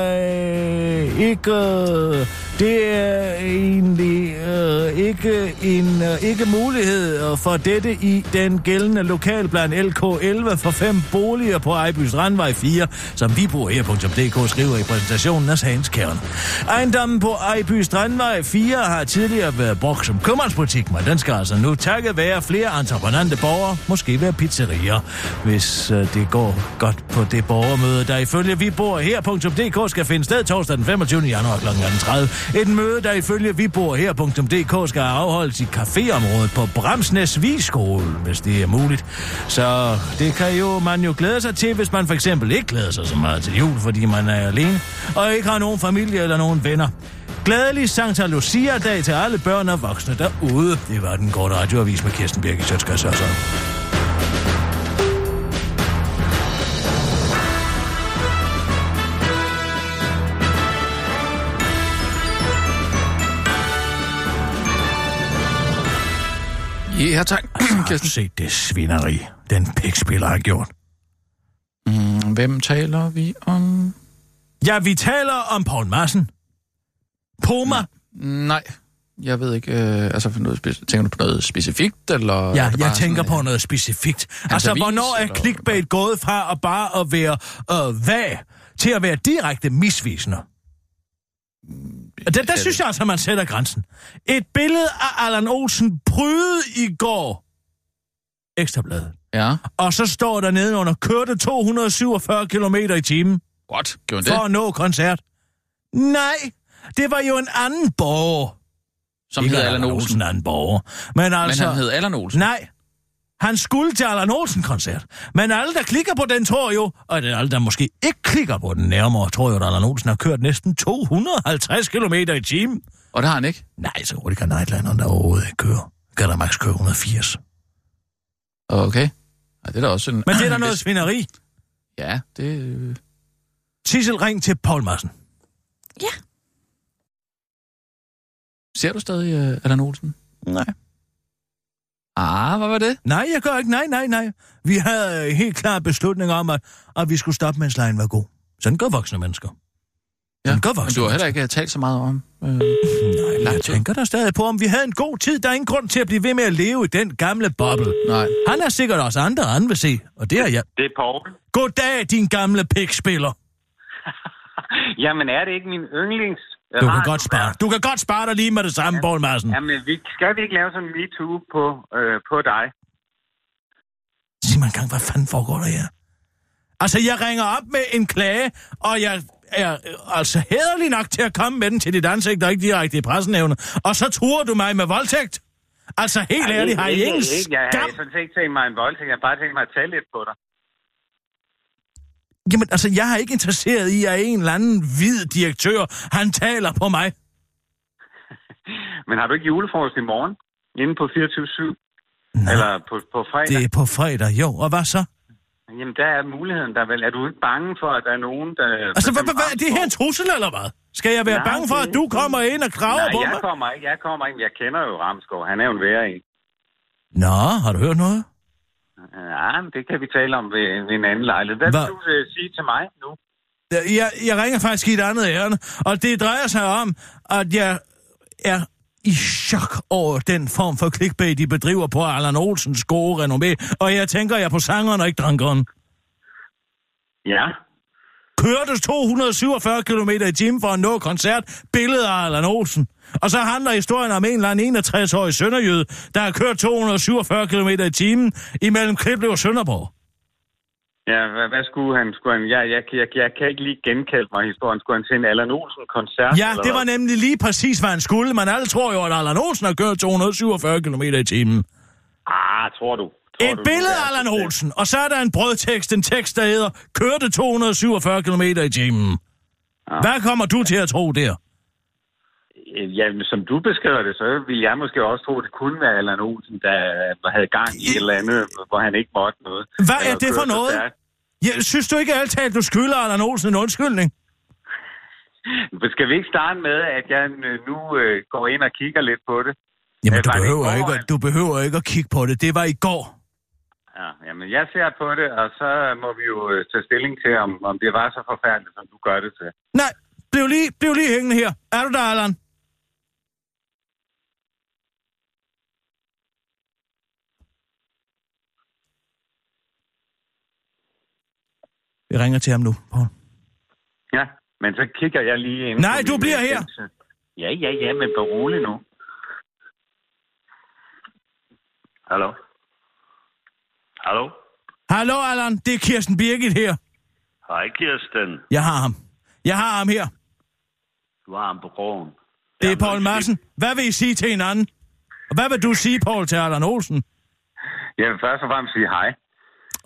øh, ikke... Øh, det er egentlig øh, ikke en øh, ikke mulighed for dette i den gældende lokalplan LK11 for fem boliger på Ejby Strandvej 4, som vi bor her.dk skriver i præsentationen af sagens kern. Ejendommen på Ejby Strandvej 4 har tidligere været brugt som købmandsbutik, men den skal altså nu takket være flere entreprenante borgere, måske være pizzerier, hvis øh, det går godt på det borgermøde, der ifølge vi bor her.dk skal finde sted torsdag den 25. januar kl. 18.30. Et møde, der ifølge vi her.dk skal afholdes i caféområdet på Bramsnæs Vigskole, hvis det er muligt. Så det kan jo man jo glæde sig til, hvis man for eksempel ikke glæder sig så meget til jul, fordi man er alene, og ikke har nogen familie eller nogen venner. Glædelig Santa Lucia-dag til alle børn og voksne derude. Det var den korte radioavis med Kirsten Birgit Sjøtskas Ja, tak. Har du set det svineri, den pikspiller har gjort? Mm, Hvem taler vi om? Ja, vi taler om Paul Madsen. Poma. Nej, jeg ved ikke. Øh, altså, for noget tænker du på noget specifikt, eller? er Ja, jeg tænker sådan, på noget specifikt. Altså, avis, hvornår er eller- clickbait gået fra at bare at være øh, vag til at være direkte misvisende? Der, der synes jeg altså, man sætter grænsen. Et billede af Allan Olsen prydet i går. Ekstrabladet. Ja, Og så står der nedenunder, kørte 247 km i timen what? Gjorde han for det? at nå koncert. Nej, det var jo en anden borger. Som hed Allan Olsen. en anden borger. Men Men altså... han hed Allan Olsen. Nej. Han skulle til Allan Olsen-koncert. Men alle, der klikker på den, tror jo, og det er alle, der måske ikke klikker på den nærmere, tror jo, at Allan Olsen har kørt næsten 250 km i timen. Og det har han ikke. Nej, så hurtigt kan Nightlanderen der overhovedet ikke køre. Kan der max køre 180. Okay. Ja, det er da også en... Men det er der (clears throat) noget svineri. Ja, det... øh, Sissel, ring til Paul Madsen. Ja. Ser du stadig uh, Allan Olsen? Nej. Ah, hvad var det? Nej, jeg gør ikke. Nej, nej, nej. Vi havde øh, helt klar beslutning om, at, at vi skulle stoppe, mens lejen var god. Sådan gør voksne mennesker. Sådan gør men voksne du har heller ikke talt så meget om... Øh, Nej, men jeg tid. tænker der stadig på, om vi havde en god tid. Der er ingen grund til at blive ved med at leve i den gamle boble. nej. Han er sikkert også andre, han vil se. Og det er jeg. Det er Paul. Goddag, din gamle pikspiller. (laughs) Jamen, er det ikke min yndlings... Du kan godt spare. Du kan godt spare dig lige med det samme, Poul Madsen. Jamen, vi, skal vi ikke lave sådan en MeToo på, øh, på dig? Sig mig engang, hvad fanden foregår der her? Altså, jeg ringer op med en klage, og jeg er altså hederlig nok til at komme med den til dit ansigt, og ikke direkte i pressenævnet. Og så truer du mig med voldtægt. Altså, helt Ej, ærligt, har I ikke, ingen ikke, Jeg skam? har sådan set ikke tænkt mig en voldtægt. Jeg har bare tænkt mig at tage lidt på dig. Jamen, altså, jeg er ikke interesseret i, at en eller anden hvid direktør, han taler på mig. (laughs) Men har du ikke julefrokost i morgen? Inde på 24-7? Nå, Eller på, på fredag? det er på fredag, jo. Og hvad så? Jamen, der er muligheden der vel. Er du ikke bange for, at der er nogen, der... Altså, hvad, hvad, er det her en trussel, eller hvad? Skal jeg være Nej, bange for, at du kommer ind og graver Nej, på jeg mig? kommer ikke. Jeg kommer ikke. Jeg kender jo Ramskov. Han er jo en værre en. Nå, har du hørt noget? Ja, men det kan vi tale om ved, ved en anden lejlighed. Hvad Hvad? vil du øh, sige til mig nu? Jeg, jeg ringer faktisk i et andet ærne, og det drejer sig om, at jeg er i chok over den form for clickbait, de bedriver på Allan Olsens gode renommé, og jeg tænker, jeg på sangeren og ikke drankeren. Ja. Kørtes 247 km i timen for at nå koncert, billeder af Allan Olsen. Og så handler historien om en eller anden 61-årig sønderjøde, der har kørt 247 km i timen imellem Kliplev og Sønderborg. Ja, hvad, hvad skulle han? Skulle han jeg, jeg, jeg, jeg kan ikke lige genkalde mig historien. Skulle han til en Allan Olsen-koncert? Ja, det var nemlig lige præcis, hvad han skulle, men alle tror jo, at Allan Olsen har kørt 247 km i timen. Ah, tror du? Tror Et du, billede af Allan Olsen, og så er der en brødtekst, en tekst, der hedder, kørte 247 km i timen. Ja. Hvad kommer du til at tro der? Øh, Ja, som du beskriver det, så vil jeg måske også tro, at det kunne være Allan Olsen, der havde gang i et eller andet, hvor han ikke måtte noget. Hvad er det for noget? Jeg synes du ikke altid, at du skylder Allan Olsen en undskyldning? Skal vi ikke starte med, at jeg nu øh, går ind og kigger lidt på det? Jamen, du behøver, går, ikke, at- at- du behøver ikke at kigge på det. Det var i går. Ja, jamen, jeg ser på det, og så må vi jo øh, tage stilling til, om, om det var så forfærdeligt, som du gør det til. Nej, bliv lige, bliv lige hængende her. Er du der, Allan? Vi ringer til ham nu, Paul. Ja, men så kigger jeg lige ind. Nej, du bliver her. Ja, ja, ja, men berolig nu. Hallo? Hallo? Hallo, Allan. Det er Kirsten Birgit her. Hej, Kirsten. Jeg har ham. Jeg har ham her. Du har ham på krogen. Det er Paul Madsen. Hvad vil I sige til hinanden? Og hvad vil du sige, Paul, til Allan Olsen? Jeg vil først og fremmest sige hej.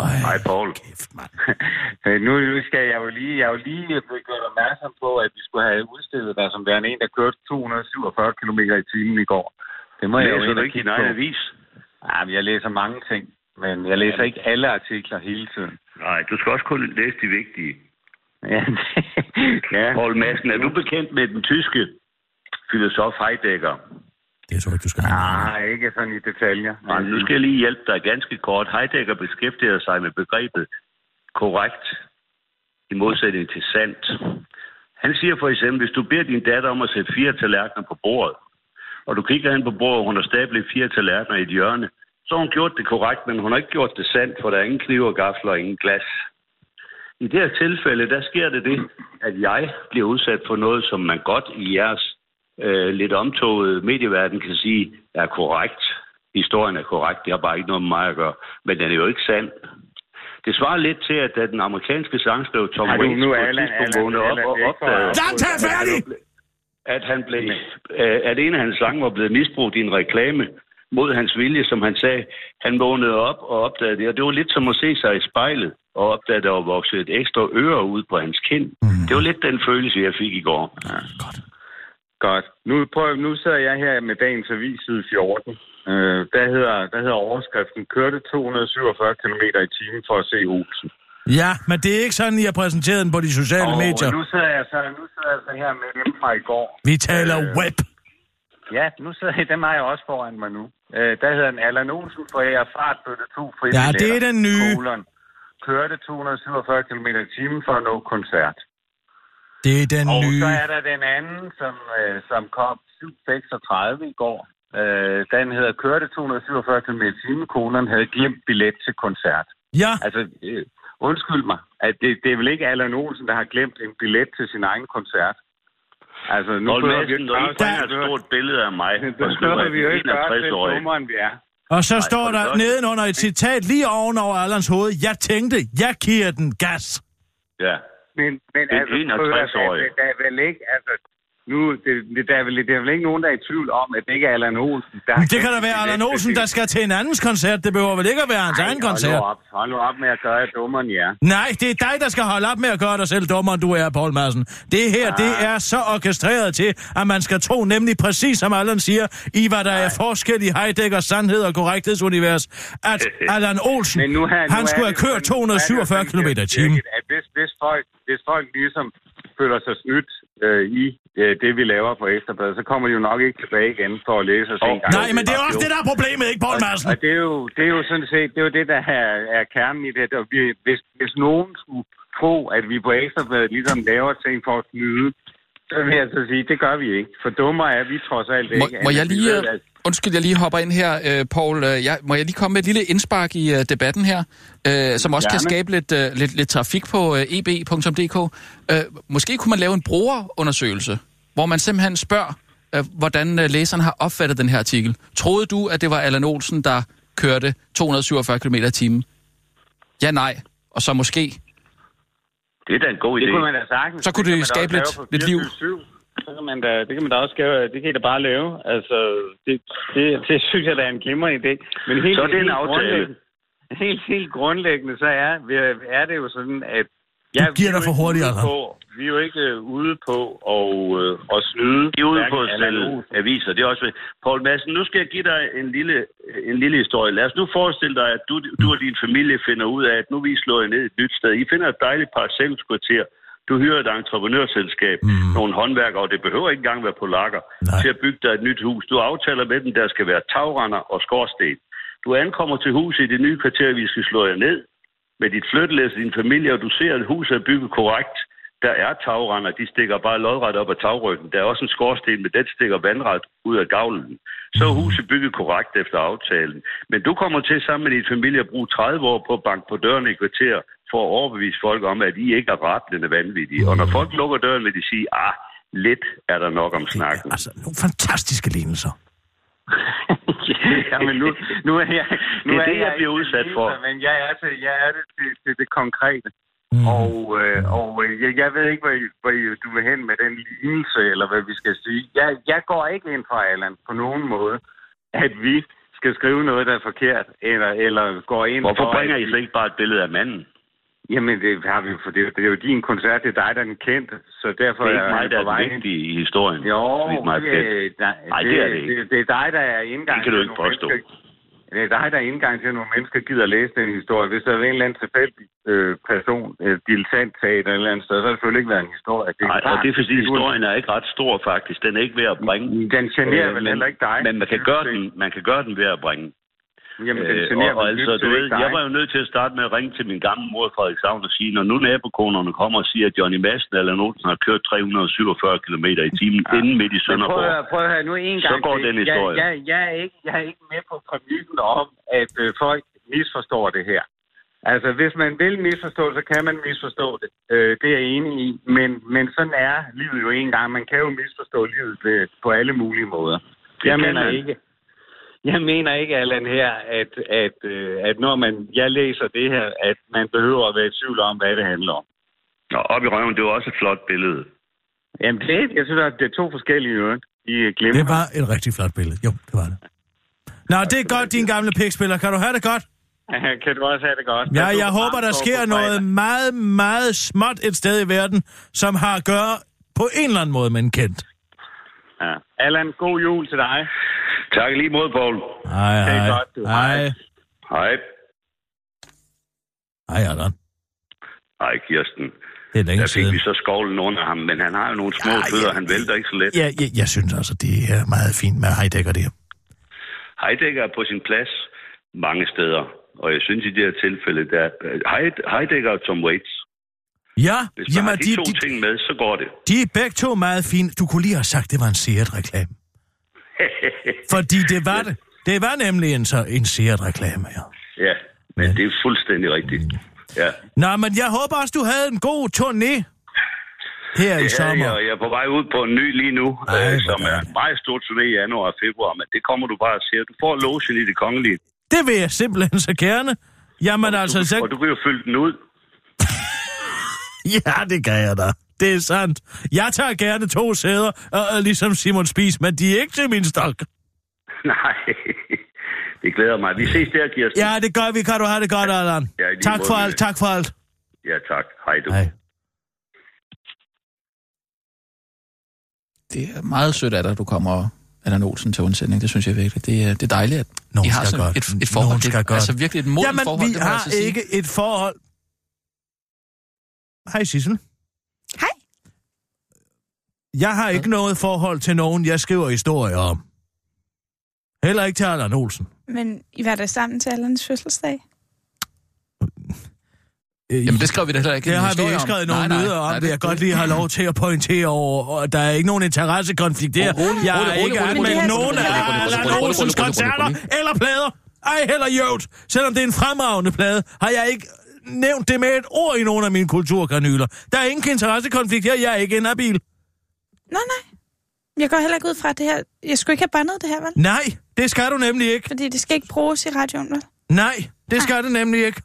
Øj, Hej, Paul. kæft, mand. (laughs) Øh, nu, nu skal jeg jo lige, jeg er jo lige blevet gjort opmærksom på, at vi skulle have udstillet dig som værende en, der kørte 247 km i timen i går. Det må jeg jo Læser du ikke din egen avis? Ja, men jeg læser mange ting, men jeg læser ikke alle artikler hele tiden. Nej, du skal også kun læse de vigtige. (laughs) Ja, ja. Paul Madsen, er du bekendt med den tyske filosof Heidegger? Det tror jeg, du skal have. Nej, ikke sådan i detaljer. Nej, nu skal jeg lige hjælpe dig ganske kort. Heidegger beskæftiger sig med begrebet korrekt i modsætning til sandt. Han siger for eksempel, hvis du beder din datter om at sætte fire tallerkener på bordet, og du kigger hen på bordet, og hun har stablet fire tallerkener i et hjørne, så har hun gjort det korrekt, men hun har ikke gjort det sandt, for der er ingen kniv og gafler og ingen glas. I det her tilfælde, der sker det det, at jeg bliver udsat for noget, som man godt i jeres øh, lidt omtoget medieverden kan sige, er korrekt. Historien er korrekt, det har bare ikke noget med mig at gøre. Men den er jo ikke sand. Det svarer lidt til, at da den amerikanske sangskriver Tom Waits på et tidspunkt vågnede op og opdagede, færdig! at han blev, at en af hans sange var blevet misbrugt i en reklame mod hans vilje, som han sagde. Han vågnede op og opdagede det, og det var lidt som at se sig i spejlet og opdage, at der var vokset et ekstra øre ud på hans kind. Mm. Det var lidt den følelse, jeg fik i går. Ja. Godt. Nu, prøv, nu sidder jeg her med dagens avis side 14. Øh, der, hedder, der hedder overskriften, kørte 247 km i timen for at se Olsen. Ja, men det er ikke sådan, I har præsenteret den på de sociale Og medier. nu sidder, jeg så, nu sidder jeg så her med dem fra i går. Vi taler Øh, web. Ja, nu sidder jeg, dem har jeg også foran mig nu. Øh, der hedder den Allan Olsen forærer fartbøtte to fri Ja, det er den nye. Kolon. Kørte 247 km i timen for at nå koncert. Det er den Og nye. så er der den anden, som, øh, som kom 7.36 i går. Øh, den hedder Kørte 247 km i timen. Kolon havde glemt billet til koncert. Ja, Altså, øh, undskyld mig, at det, det er vel ikke Allan Olsen, der har glemt en billet til sin egen koncert? Altså, nu Paul behøver vi ikke bringer et stort billede af mig, og Det skriver, behøver vi jo jeg ikke er gøre, det 61-årig. dummere, end vi er. og så Nej, står der nedenunder et citat lige ovenover Allans hoved. Jeg tænkte, jeg giver den gas. Ja. Men, men Den altså, 61-årige. der, der er vel ikke, altså, nu, det, det, der, er vel, der er vel ikke nogen, der er i tvivl om, at det ikke er Allan Olsen. Der Men det kan da være Allan Olsen, der skal til en andens koncert. Det behøver vel ikke at være hans Ej, egen hold koncert. nu op. Hold nu op med at gøre jer dummere, end I er. Nej, det er dig, der skal holde op med at gøre dig selv dummere, end du er, Paul Madsen. Det her, det Ah. er så orkestreret til, at man skal tro nemlig præcis, som Allan siger, i hvad der er forskel i Heideggers sandhed og korrekthedsunivers, at (laughs) Allan Olsen, Men nu her, nu han skulle det have kørt sådan- nu er det 247 sådan, km i timen. At hvis, hvis, folk, hvis folk ligesom føler sig snydt øh, i øh, det, vi laver på Ekstrabladet, så kommer de jo nok ikke tilbage igen for at læse os en gang. Nej, men det er også det, der er problemet, ikke, Paul Madsen? Og det er jo, det er jo sådan set, det er jo det, der er, er kernen i det. Og vi, hvis, hvis nogen skulle tro, at vi på Ekstrabladet ligesom laver ting for at snyde, så vil jeg så sige, det gør vi ikke. For dummere er vi trods alt Må, ikke. må end jeg lige... ved, øh, at- Undskyld, jeg lige hopper ind her, øh, Paul. Øh, Jeg, må jeg lige komme med et lille indspark i øh, debatten her, øh, som også kan Gerne. skabe lidt, øh, lidt, lidt trafik på øh, eb.dk. Øh, måske kunne man lave en brugerundersøgelse, hvor man simpelthen spørger, øh, hvordan øh, læseren har opfattet den her artikel. Troede du, at det var Allan Olsen, der kørte 247 km i timen? Ja, nej. Og så måske... Det er da en god idé. Det kunne man da sagtens. Så kunne kan det da skabe lidt- lidt liv. 24/7. Så kan man da, det kan man da også gøre, det kan I da bare lave. Altså, det, det, det synes jeg, der er en glimrende idé. Men helt, Så er det en helt aftale. grundlæggende- Helt, helt grundlæggende, så er, er det jo sådan, at Ja, Du giver vi er dig for hurtigt, Allan. på- Vi er jo ikke øh, ude på at, øh, at snyde. De er ude på at sælge aviser. Det er også... Poul Madsen, nu skal jeg give dig en lille, en lille historie. Lad os nu forestille dig, at du, du og din familie finder ud af, at nu er vi slået ned et nyt sted. I finder et dejligt parcelhuskvarter. Du hyrer et entreprenørselskab, mm. nogle håndværkere, og det behøver ikke engang være på lakker, Nej. til at bygge dig et nyt hus. Du aftaler med dem, der skal være tagrender og skorsten. Du ankommer til huset i det nye kvarter, vi skal slå jer ned med dit flyttelæs din familie, og du ser, at huset er bygget korrekt. Der er tagrender, de stikker bare lodret op ad tagryggen. Der er også en skorsten, men den stikker vandret ud af gavlen. Så er huset bygget korrekt efter aftalen. Men du kommer til sammen med din familie at bruge 30 år på at banke på døren i kvarter for at overbevise folk om, at I ikke er rablende vanvittige. Og når folk lukker døren, vil de sige, ah, lidt er der nok om snakken. Altså, nogle fantastiske lignelser. (laughs) ja, men nu, nu er jeg... Nu Det er det, jeg ikke bliver udsat for. det, Men jeg er, til, jeg er det til, til det konkrete. Mm. Og, øh, og øh, jeg, jeg ved ikke, hvor, hvor du vil hen med den lignelse, eller hvad vi skal sige. Jeg, jeg går ikke ind for, Allan, på nogen måde, at vi skal skrive noget, der er forkert, eller, eller går ind Hvorfor for... bringer I så ikke bare et billede af manden? Jamen, det har vi, for det, er jo- det er jo din koncert, det er dig, der er den kendte, så derfor Det er ikke mig, der er den vigtige i historien. Jo, mig det, bekendt. nej, Nej, det er det ikke. Det, det er dig, der er indgang Det kan du ikke påstå. mennesker- Det er dig, der er indgang til, at nogle mennesker gider at læse den historie. Hvis der er en eller anden tilfældig øh, person, øh, dilettant teater eller et eller andet sted, så har det selvfølgelig ikke været en historie. Det er Nej, og klart, det er fordi du- historien er ikke ret stor faktisk. Den er ikke ved at bringe. Den generer Øh, vel men- heller ikke dig. Men man kan, gøre den, man kan gøre den ved at bringe. Jamen, den Øh, generer og, og vel altså, du ved, jeg var jo nødt til at starte med at ringe til min gamle mor i Frederikshavn og sige, når nu nabokonerne kommer og siger, at Johnny Madsen eller nogen har kørt 347 km i timen ja. inden midt i Men prøv, Sønderborg. at- prøv at høre nu en gang Så går den historie. Jeg, jeg, jeg, er ikke, jeg er ikke med på præmissen om, at øh, folk misforstår det her. Altså, hvis man vil misforstå, så kan man misforstå det. Øh, det er jeg enig i. Men, men sådan er livet jo en gang. Man kan jo misforstå livet ved, på alle mulige måder. Jeg kan mener man. ikke, jeg mener ikke, Allan, her, at, at, øh, at når man, jeg læser det her, at man behøver at være i tvivl om, hvad det handler om. Og op i røven, det var også et flot billede. Jamen, det, jeg synes, at det er to forskellige øvrigt. De glemmer. Det var et rigtig flot billede. Jo, det var det. Nå, det er godt, din gamle pikspiller. Kan du have det godt? (laughs) kan du også have det godt? Ja, jeg håber, der sker noget meget, meget småt et sted i verden, som har at gøre på en eller anden måde med en kendt. Ja. Allan, god jul til dig. Tak lige mod, Poul. Hej, hej. Hej. Hej. Hej, Allan. Hej, Kirsten. Det er længe Der fik siden. vi så skovlen under ham, men han har jo nogle små Ja, ja, ja, fødder, han vælter ikke så let. Ja, jeg, jeg synes altså, det er meget fint med Heidegger der. Heidegger er på sin plads mange steder, og jeg synes i det her tilfælde, der Heid- Heidegger og Tom Waits, Ja, hvis man jamen, har de, de, to de, ting med, så går det. de er begge to meget fine. Du kunne lige have sagt, det var en Seat-reklame. (laughs) Fordi det var det. Det var nemlig en, så, en Seat-reklame, ja. ja, men det er fuldstændig rigtigt. Ja. Nå, men jeg håber også, du havde en god turné her i Det er sommer. jeg, og jeg er på vej ud på en ny lige nu, Ej, øh, som er en meget stor turné i januar og februar, men det kommer du bare at se. Du får logen i det kongelige, Det vil jeg simpelthen så gerne. Jamen altså, du, så... og du kan jo fylde den ud. (laughs) Ja, det kan jeg da. Det er sandt. Jeg tager gerne to sæder, og, og ligesom Simon Spies, men de er ikke til min stok. Nej, (laughs) det glæder mig. Vi ses der, Kirsten. Ja, det gør vi. Kan du have det godt, Allan? Ja, tak for alt, tak for alt. ja tak. Hej du. Hej. Det er meget sødt af dig, at du kommer Allan Olsen til undsætning. Det synes jeg virkelig. Det er, det er dejligt, at Nogen I har skal sådan et, det. et forhold. Nogen skal det, gøre altså virkelig et modent Jamen, forhold, vi det må jeg har altså sige. ikke et forhold... Hej, Sissel. Jeg har ikke noget forhold til nogen, jeg skriver historier om. Heller ikke til Allan Olsen. Men I var der sammen til Allans fødselsdag? Øh, Jamen, det skrev vi da heller ikke Det en har vi ikke om. skrevet nogen Nej, om. nej, det, jeg godt lige have lov til at pointere over, og der er ikke nogen interessekonflikt der. Rolig, jeg har rolig, ikke anmeldt nogen af Allan Olsens koncerter eller plader. Ej, heller jøvt. Selvom det er en fremragende plade, har jeg ikke nævnt det med et ord i nogen af mine kulturkanyler. Der er ingen interessekonflikt her. Jeg er ikke inhabil. Nej, nej. Jeg går heller ikke ud fra det her. Jeg skulle ikke have bandet det her, vel? Nej, det skal du nemlig ikke. Fordi det skal ikke bruges i radioen, vel? Nej, det skal det nemlig ikke.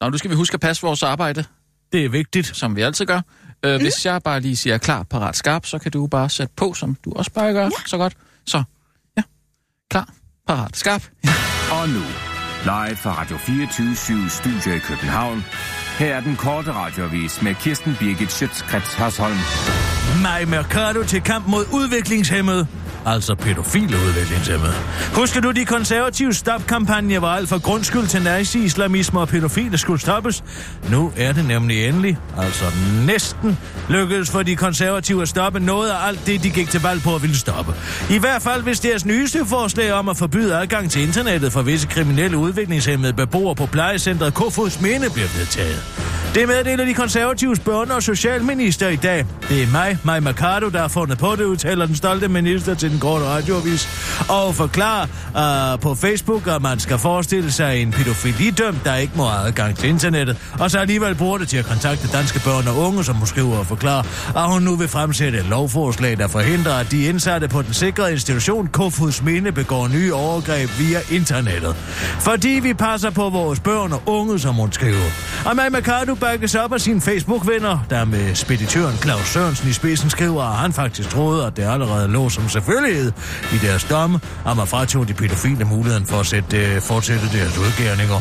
Nå, nu skal vi huske at passe vores arbejde, Det er vigtigt. som vi altid gør. Øh, Mhm. Hvis jeg bare lige siger klar, parat, skarp, så kan du bare sætte på, som du også bare gør så godt. Så, ja. Klar, parat, skarp. (laughs) Og nu, live fra Radio 24 Studio i København. Her er den korte radiovis med Kirsten Birgit Schøtzgrads Hasholm. Maj Mercado til kamp mod udviklingshemmede. Altså pædofile udviklingshemmede. Husker du de konservative stopkampagne, hvor alt fra grundskyld til nazi-islamisme og pædofile skulle stoppes? Nu er det nemlig endelig, altså næsten, lykkedes for de konservative at stoppe noget af alt det, de gik til valg på at ville stoppe. I hvert fald, hvis deres nyeste forslag om at forbyde adgang til internettet for visse kriminelle udviklingshemmede beboere på plejecentret Kofods Minde bliver vedtaget. Det meddeler de konservatives børne- og socialminister i dag. Det er mig, Maja Mercado, der har fundet på det, udtaler den stolte minister til den korte radioavis. Og forklarer uh, på Facebook, at man skal forestille sig en pædofilidømt, der ikke må have adgang til internettet, og så alligevel bruger det til at kontakte danske børn og unge, som hun skriver og forklarer, at hun nu vil fremsætte et lovforslag, der forhindrer, at de indsatte på den sikrede institution Kofods Minde begår nye overgreb via internettet. Fordi vi passer på vores børn og unge, som hun skriver. Og Maja Mercado bakkes op af sine Facebook-venner, der med speditøren Claus Sørensen i spidsen skriver, at han faktisk troede, at det allerede lå som selvfølgelighed i deres domme, om at fratog de pædofile muligheden for at sætte, øh, fortsætte deres udgærninger.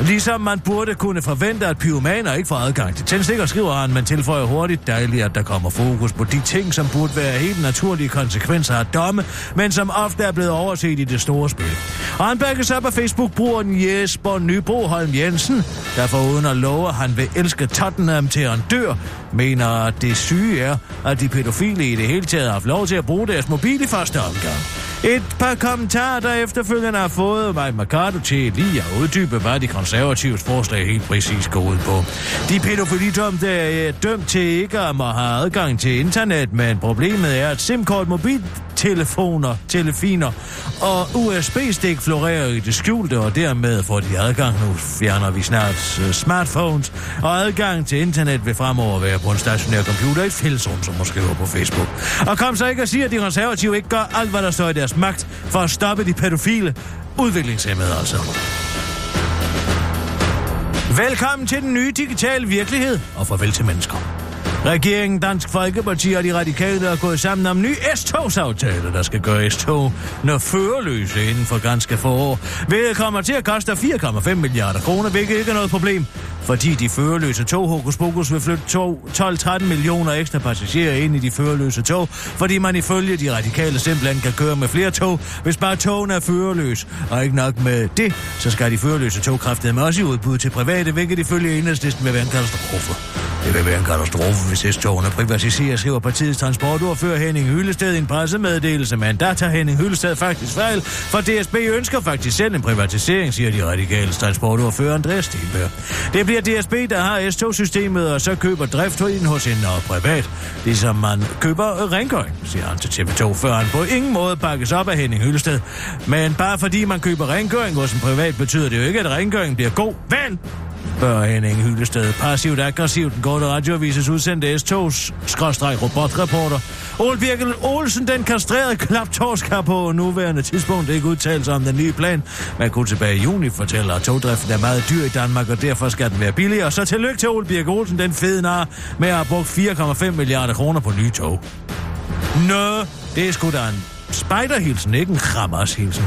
Ligesom man burde kunne forvente, at pyromaner ikke får adgang til tændstikker, skriver han, men tilføjer hurtigt dejligt, at der kommer fokus på de ting, som burde være helt naturlige konsekvenser af domme, men som ofte er blevet overset i det store spil. Og han bakkes op af Facebook-brugeren Jesper Nyboholm Jensen, der foruden at love, at han vil elske Tottenham til han dør, mener, at det syge er, at de pædofile i det hele taget har haft lov til at bruge deres mobil i første omgang. Et par kommentarer, der efterfølgende har fået mig Mercado til lige at uddybe, hvad de konservatives forslag helt præcis går ud på. De pædofilidømte er dømt til ikke at må have adgang til internet, men problemet er, at SIM-kort mobiltelefoner, telefiner og USB-stik florerer i det skjulte, og dermed får de adgang. Nu fjerner vi snart uh, smartphones, og adgang til internet vil fremover være på en stationær computer i fællesrum, som måske var på Facebook. Og kom så ikke og sige, at de konservative ikke gør alt, hvad der står i deres magt for at stoppe de pædofile udviklingshemmede altså. Velkommen til den nye digitale virkelighed, og farvel til mennesker. Regeringen, Dansk Folkeparti og de radikale er gået sammen om en ny S-togsaftale, der skal gøre S-tog når førerløse inden for ganske få år. Hvilket kommer til at koste 4,5 milliarder kroner, hvilket ikke er noget problem, fordi de førerløse tog Hokus Pokus vil flytte 12-13 millioner ekstra passagerer ind i de førerløse tog, fordi man ifølge de radikale simpelthen kan køre med flere tog, hvis bare togene er førerløs. Og ikke nok med det, så skal de førerløse tog med også i udbud til private, hvilket ifølge enhedslisten vil være en katastrofe. Det vil være en katastrofe, hvis S-togene privatiseres, skriver partiets transportordfører Henning Hyllested i en pressemeddelelse, men der tager Henning Hyllested faktisk fejl, for DSB ønsker faktisk selv en privatisering, siger de radikale transportordfører Andreas Stenberg. Det bliver DSB, der har S-togsystemet, og så køber driften hos en og privat, ligesom man køber øh, rengøring, siger han til TV2, før han på ingen måde bakkes op af Henning Hylsted. Men bare fordi man køber rengøring hos en privat, betyder det jo ikke, at rengøringen bliver god. Vel, spørger Henning Hyllested. Passivt aggressivt den korte radioavises udsendte S-togs robotreporter. Ole Birkel Olsen, den kastrerede klaptorsk, har på nuværende tidspunkt ikke udtalt sig om den nye plan. Man kunne tilbage i juni fortælle, at togdriften er meget dyr i Danmark, og derfor skal den være billigere. Så tillykke til Ole Birkel Olsen, den fede nar, med at have brugt 4,5 milliarder kroner på nye tog. Nå, det er sgu da en spejderhilsen, ikke en krammershilsen.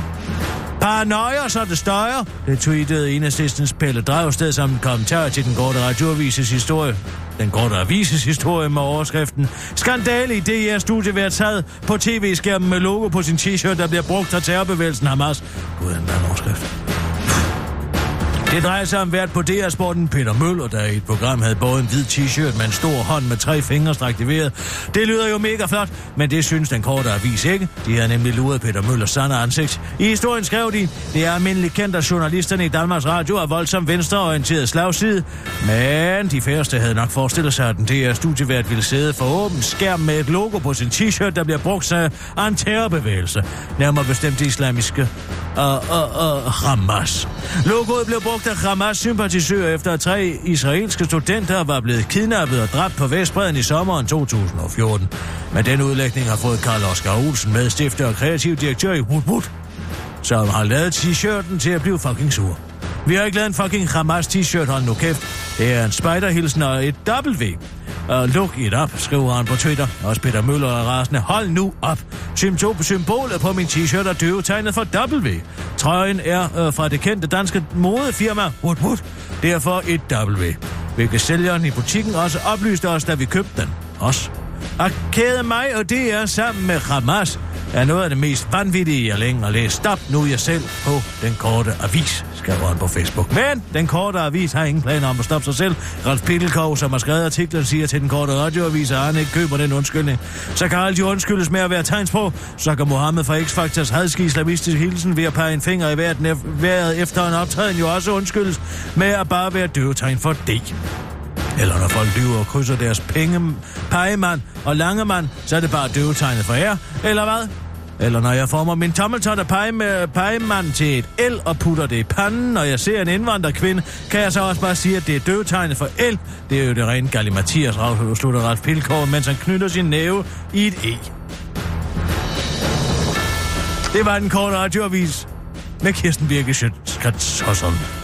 Paranoia, så det støjer. Det tweetede enhedslistens Pelle Dragsted som en kommentar til den korte radioavises historie. Den korte avises historie med overskriften Skandale i DR studie været taget på tv-skærmen med logo på sin t-shirt, der bliver brugt af terrorbevægelsen Hamas. Gud, den der overskrift. Det drejer sig om vært på DR-sporten Peter Møller, der i et program havde både en hvid t-shirt med en stor hånd med tre fingre strakt. Det lyder jo mega flot, men det synes den korte avis ikke. De havde nemlig luret Peter Møllers sande ansigt. I historien skrev de, det er almindeligt kendt, at journalisterne i Danmarks Radio er voldsomt venstreorienteret slagside. Men de færreste havde nok forestillet sig, at den DR-studievært ville sidde for åben skærm med et logo på sin t-shirt, der bliver brugt af en terrorbevægelse. Nærmere bestemt islamiske og, og, og Hamas. Logoet blev brugt efter Hamas-sympatisører efter at tre israelske studenter var blevet kidnappet og dræbt på Vestbreden i sommeren 2014. Men den udlægning har fået Karl Oskar Olsen, med stifter og kreativ direktør i Wood Wood, som har lavet t-shirten til at blive fucking sur. Vi har ikke lavet en fucking Hamas t-shirt, hold nu kæft. Det er en spiderhilsen og et W. Uh, look it up, skriver han på Twitter. Også Peter Møller er rasende. Hold nu op. Symptom symbolet på min t-shirt er døvetegnet for W. Trøjen er uh, fra det kendte danske modefirma Wood Wood. Derfor et W. hvilket sælgeren i butikken også oplyste os, da vi købte den. Os. At kæde mig og det er sammen med Hamas er noget af det mest vanvittige, jeg længe har læst. Stop nu jeg selv på den korte avis, skriver han på Facebook. Men den korte avis har ingen planer om at stoppe sig selv. Ralf Pittelkov, som har skrevet artiklen, siger til den korte radioavis, at han ikke køber den undskyldning. Så kan alt jo undskyldes med at være tegnsprog. Så kan Mohammed fra X-Factors hadske islamistisk hilsen ved at pege en finger i vejret efter en optræden jo også undskyldes med at bare være døvetegn for det. Eller når folk lyver og krydser deres penge, pegemand og langemand, så er det bare døvetegnet for jer, eller hvad? Eller når jeg former min tommeltot af pege med pegemand til et L og putter det i panden, når jeg ser en indvandrerkvinde, kan jeg så også bare sige, at det er døvetegnet for L. Det er jo det rene Gallimatias, slutter Ralf Pilkår, mens han knytter sin næve i et E. Det var den korte radioavis med Kirsten Birke Schøtz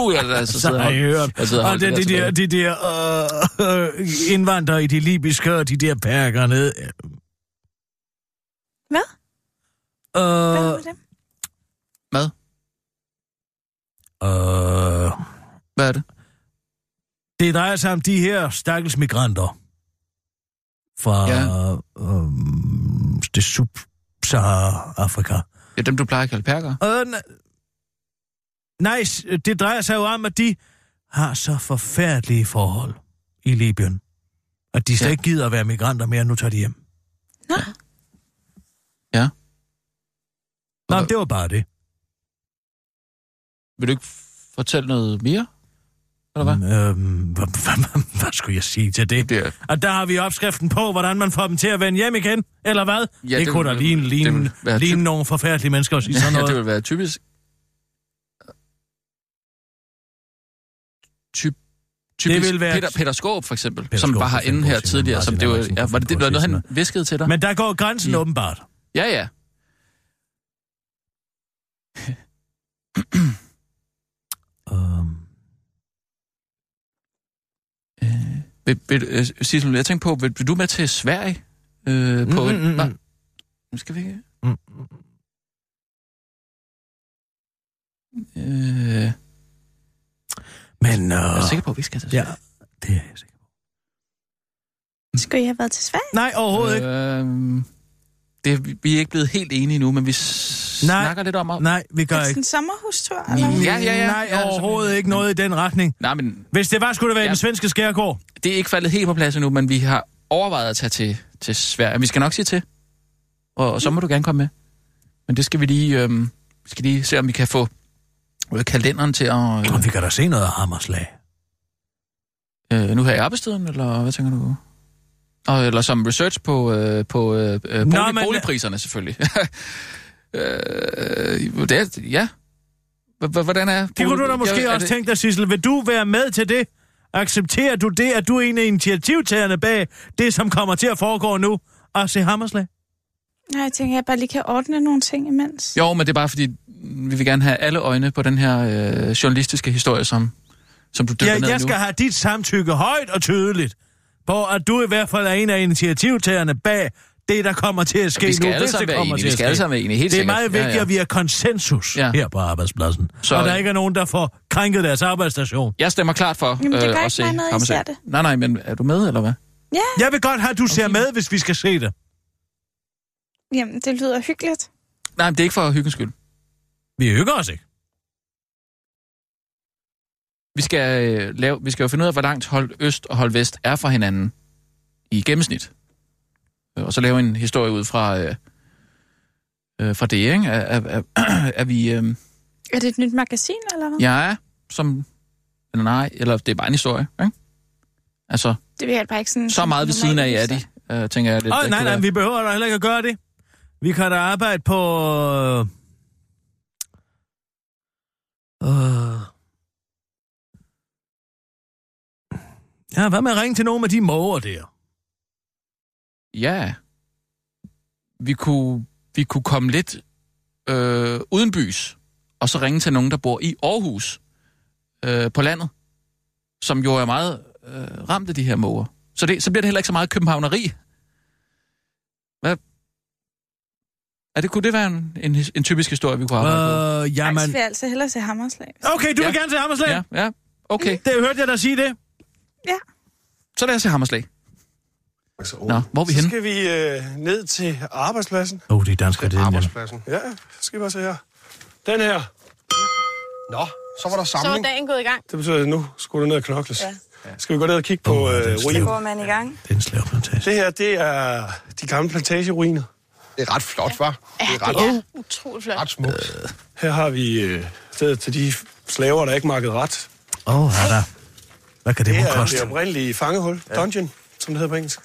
Uh, jeg, altså, Så sidder har jeg hørt. Jeg sidder og Og det, det der, de der øh, øh, indvandrere i de libyske og de der perker ned. Hvad? Hvad Øh, med dem? Hvad? øh, Hvad er det? det drejer sig om de her stakkels migranter fra Ja. ja. øh, det sub-Sahara-Afrika. Er dem, du plejer at kalde perker? Øh, nej, det drejer sig jo om, at de har så forfærdelige forhold i Libyen. At de slet Ja. ikke gider at være migranter mere, nu tager de hjem. Nå, Ja. Nå, men det var bare det. Vil du ikke fortælle noget mere? Eller hvad? Øhm, hvad, hvad, hvad, hvad skulle jeg sige til det? Det er, Og der har vi opskriften på, hvordan man får dem til at vende hjem igen, eller hvad? Ja, Ja, det, det kunne da ligne, ligne, ligne nogle forfærdelige mennesker at sige sådan ja, noget. det vil være typisk... Typ, typisk vil være- Peter, Peter Skåb, for eksempel, Peter som Skaarup var herinde her tidligere. Som det var, ja, var det, det var noget, han viskede til dig? Men der går grænsen I- åbenbart. Ja, ja. Øhm, Vil, vil, øh, Sissel, jeg tænkte på, vil, vil du med til Sverige? Øh, på Mm, en, mm, mm, mm. Skal vi ikke... mm, Øh, men, øh, jeg er sikker på, at vi skal til ja, Sverige. det er jeg sikker på. skulle I have været til Sverige? Nej, overhovedet ikke. Øh, det, vi er ikke blevet helt enige nu, men vi s- Nej. snakker lidt om... At... Nej, vi gør Er det ikke. en sommerhustur, eller? Ja, ja, ja. Nej, Ja, overhovedet som- ikke noget i den retning. Nej, men Hvis det var, skulle det være i Ja. den svenske skærgård. det er ikke faldet helt på plads endnu, men vi har overvejet at tage til, til Sverige. Vi skal nok sige til, og, og så må du gerne komme med. Men det skal vi lige, øhm, vi skal lige se, om vi kan få kalenderen til at... Øh, Og vi kan da se noget af Hammerslag. øh, nu her i arbejdstiden, eller hvad tænker du? Og, eller som research på, øh, på øh, øh, Nå, bolig, men- boligpriserne, selvfølgelig. (laughs) øh, det er, ja. Hvordan er... Det kunne du da måske også tænke dig, Sissel. Vil du være med til det? Accepterer du det, at du er en af initiativtagerne bag det, som kommer til at foregå nu? Og se Hammerslag? Nej, jeg tænker, at jeg bare lige kan ordne nogle ting imens. Jo, men det er bare fordi, vi vil gerne have alle øjne på den her øh, journalistiske historie, som, som du dykker Ja, ned jeg nu. skal have dit samtykke højt og tydeligt på, at du i hvert fald er en af initiativtagerne bag det, der kommer til at ske vi skal nu, alle hvis sammen det være kommer enige. til Vi at skal alle ske. sammen være enige, helt Det er meget vigtigt, Ja, ja. at vi har konsensus Ja. her på arbejdspladsen. Så-. Og der ikke er nogen, der får krænket deres arbejdsstation. Jeg stemmer klart for Jamen, det gør øh, ikke at se noget, ser det. Nej, nej, men er du med, eller hvad? Ja, Jeg vil godt have, at du ser med, hvis vi skal se det. jamen, det lyder hyggeligt. Nej, men det er ikke for hyggens skyld. Vi hygger os ikke. Vi skal, øh, lave, vi skal jo finde ud af, hvor langt hold øst og hold vest er fra hinanden i gennemsnit. Øh, Og så lave en historie ud fra, øh, øh, fra det, ikke? Er, er, er, (clears throat) er vi... Øh, Er det et nyt magasin, eller hvad? ja, som... Eller nej, eller det er bare en historie, ikke? Altså, Det vil jeg bare ikke sådan... så meget ved siden af er de, øh, tænker jeg lidt. Åh, det nej, nej, vi behøver da heller ikke at gøre det. Vi kan da arbejde på... Øh... Øh. Ja, hvad med at ringe til nogle af de måger der? Ja. Vi kunne, vi kunne komme lidt øh, uden bys, og så ringe til nogen, der bor i Aarhus øh, på landet, som jo er meget øh, ramt af de her måger. Så, det, så bliver det heller ikke så meget københavneri. Hvad? Er det, kunne det være en, en, en typisk historie, vi kunne arbejde på? Øh, Ej, så jamen... vil jeg altså hellere se hammerslag. Okay, du Ja. vil gerne se Hammerslag? Ja, ja, okay. Det hørte jeg dig sige det. Ja. Så lad os se Hammerslag. Nå, hvor er vi Så henne? skal vi øh, ned til arbejdspladsen. Åh, oh, de er danskere, det er. Arbejdspladsen. Ja, så skal vi bare se her. Den her. Nå, så var der Så var samling. dagen gået i gang. Det betyder, at nu skulle du ned og knokles. Ja. Skal vi gå ned og kigge på Åh, øh, det er ruiner? Går man i gang? Det er en slavplantage. Det her, det er de gamle plantageruiner. Det er ret flot, hva'? Ja, Det er ret, det er utroligt flot. ret smukt. Her har vi øh, stedet til de slaver, der ikke makket ret. Åh, oh, er der. Hvad kan det, Det må er koste? det oprindelige fangehul, dungeon, som det hedder på engelsk.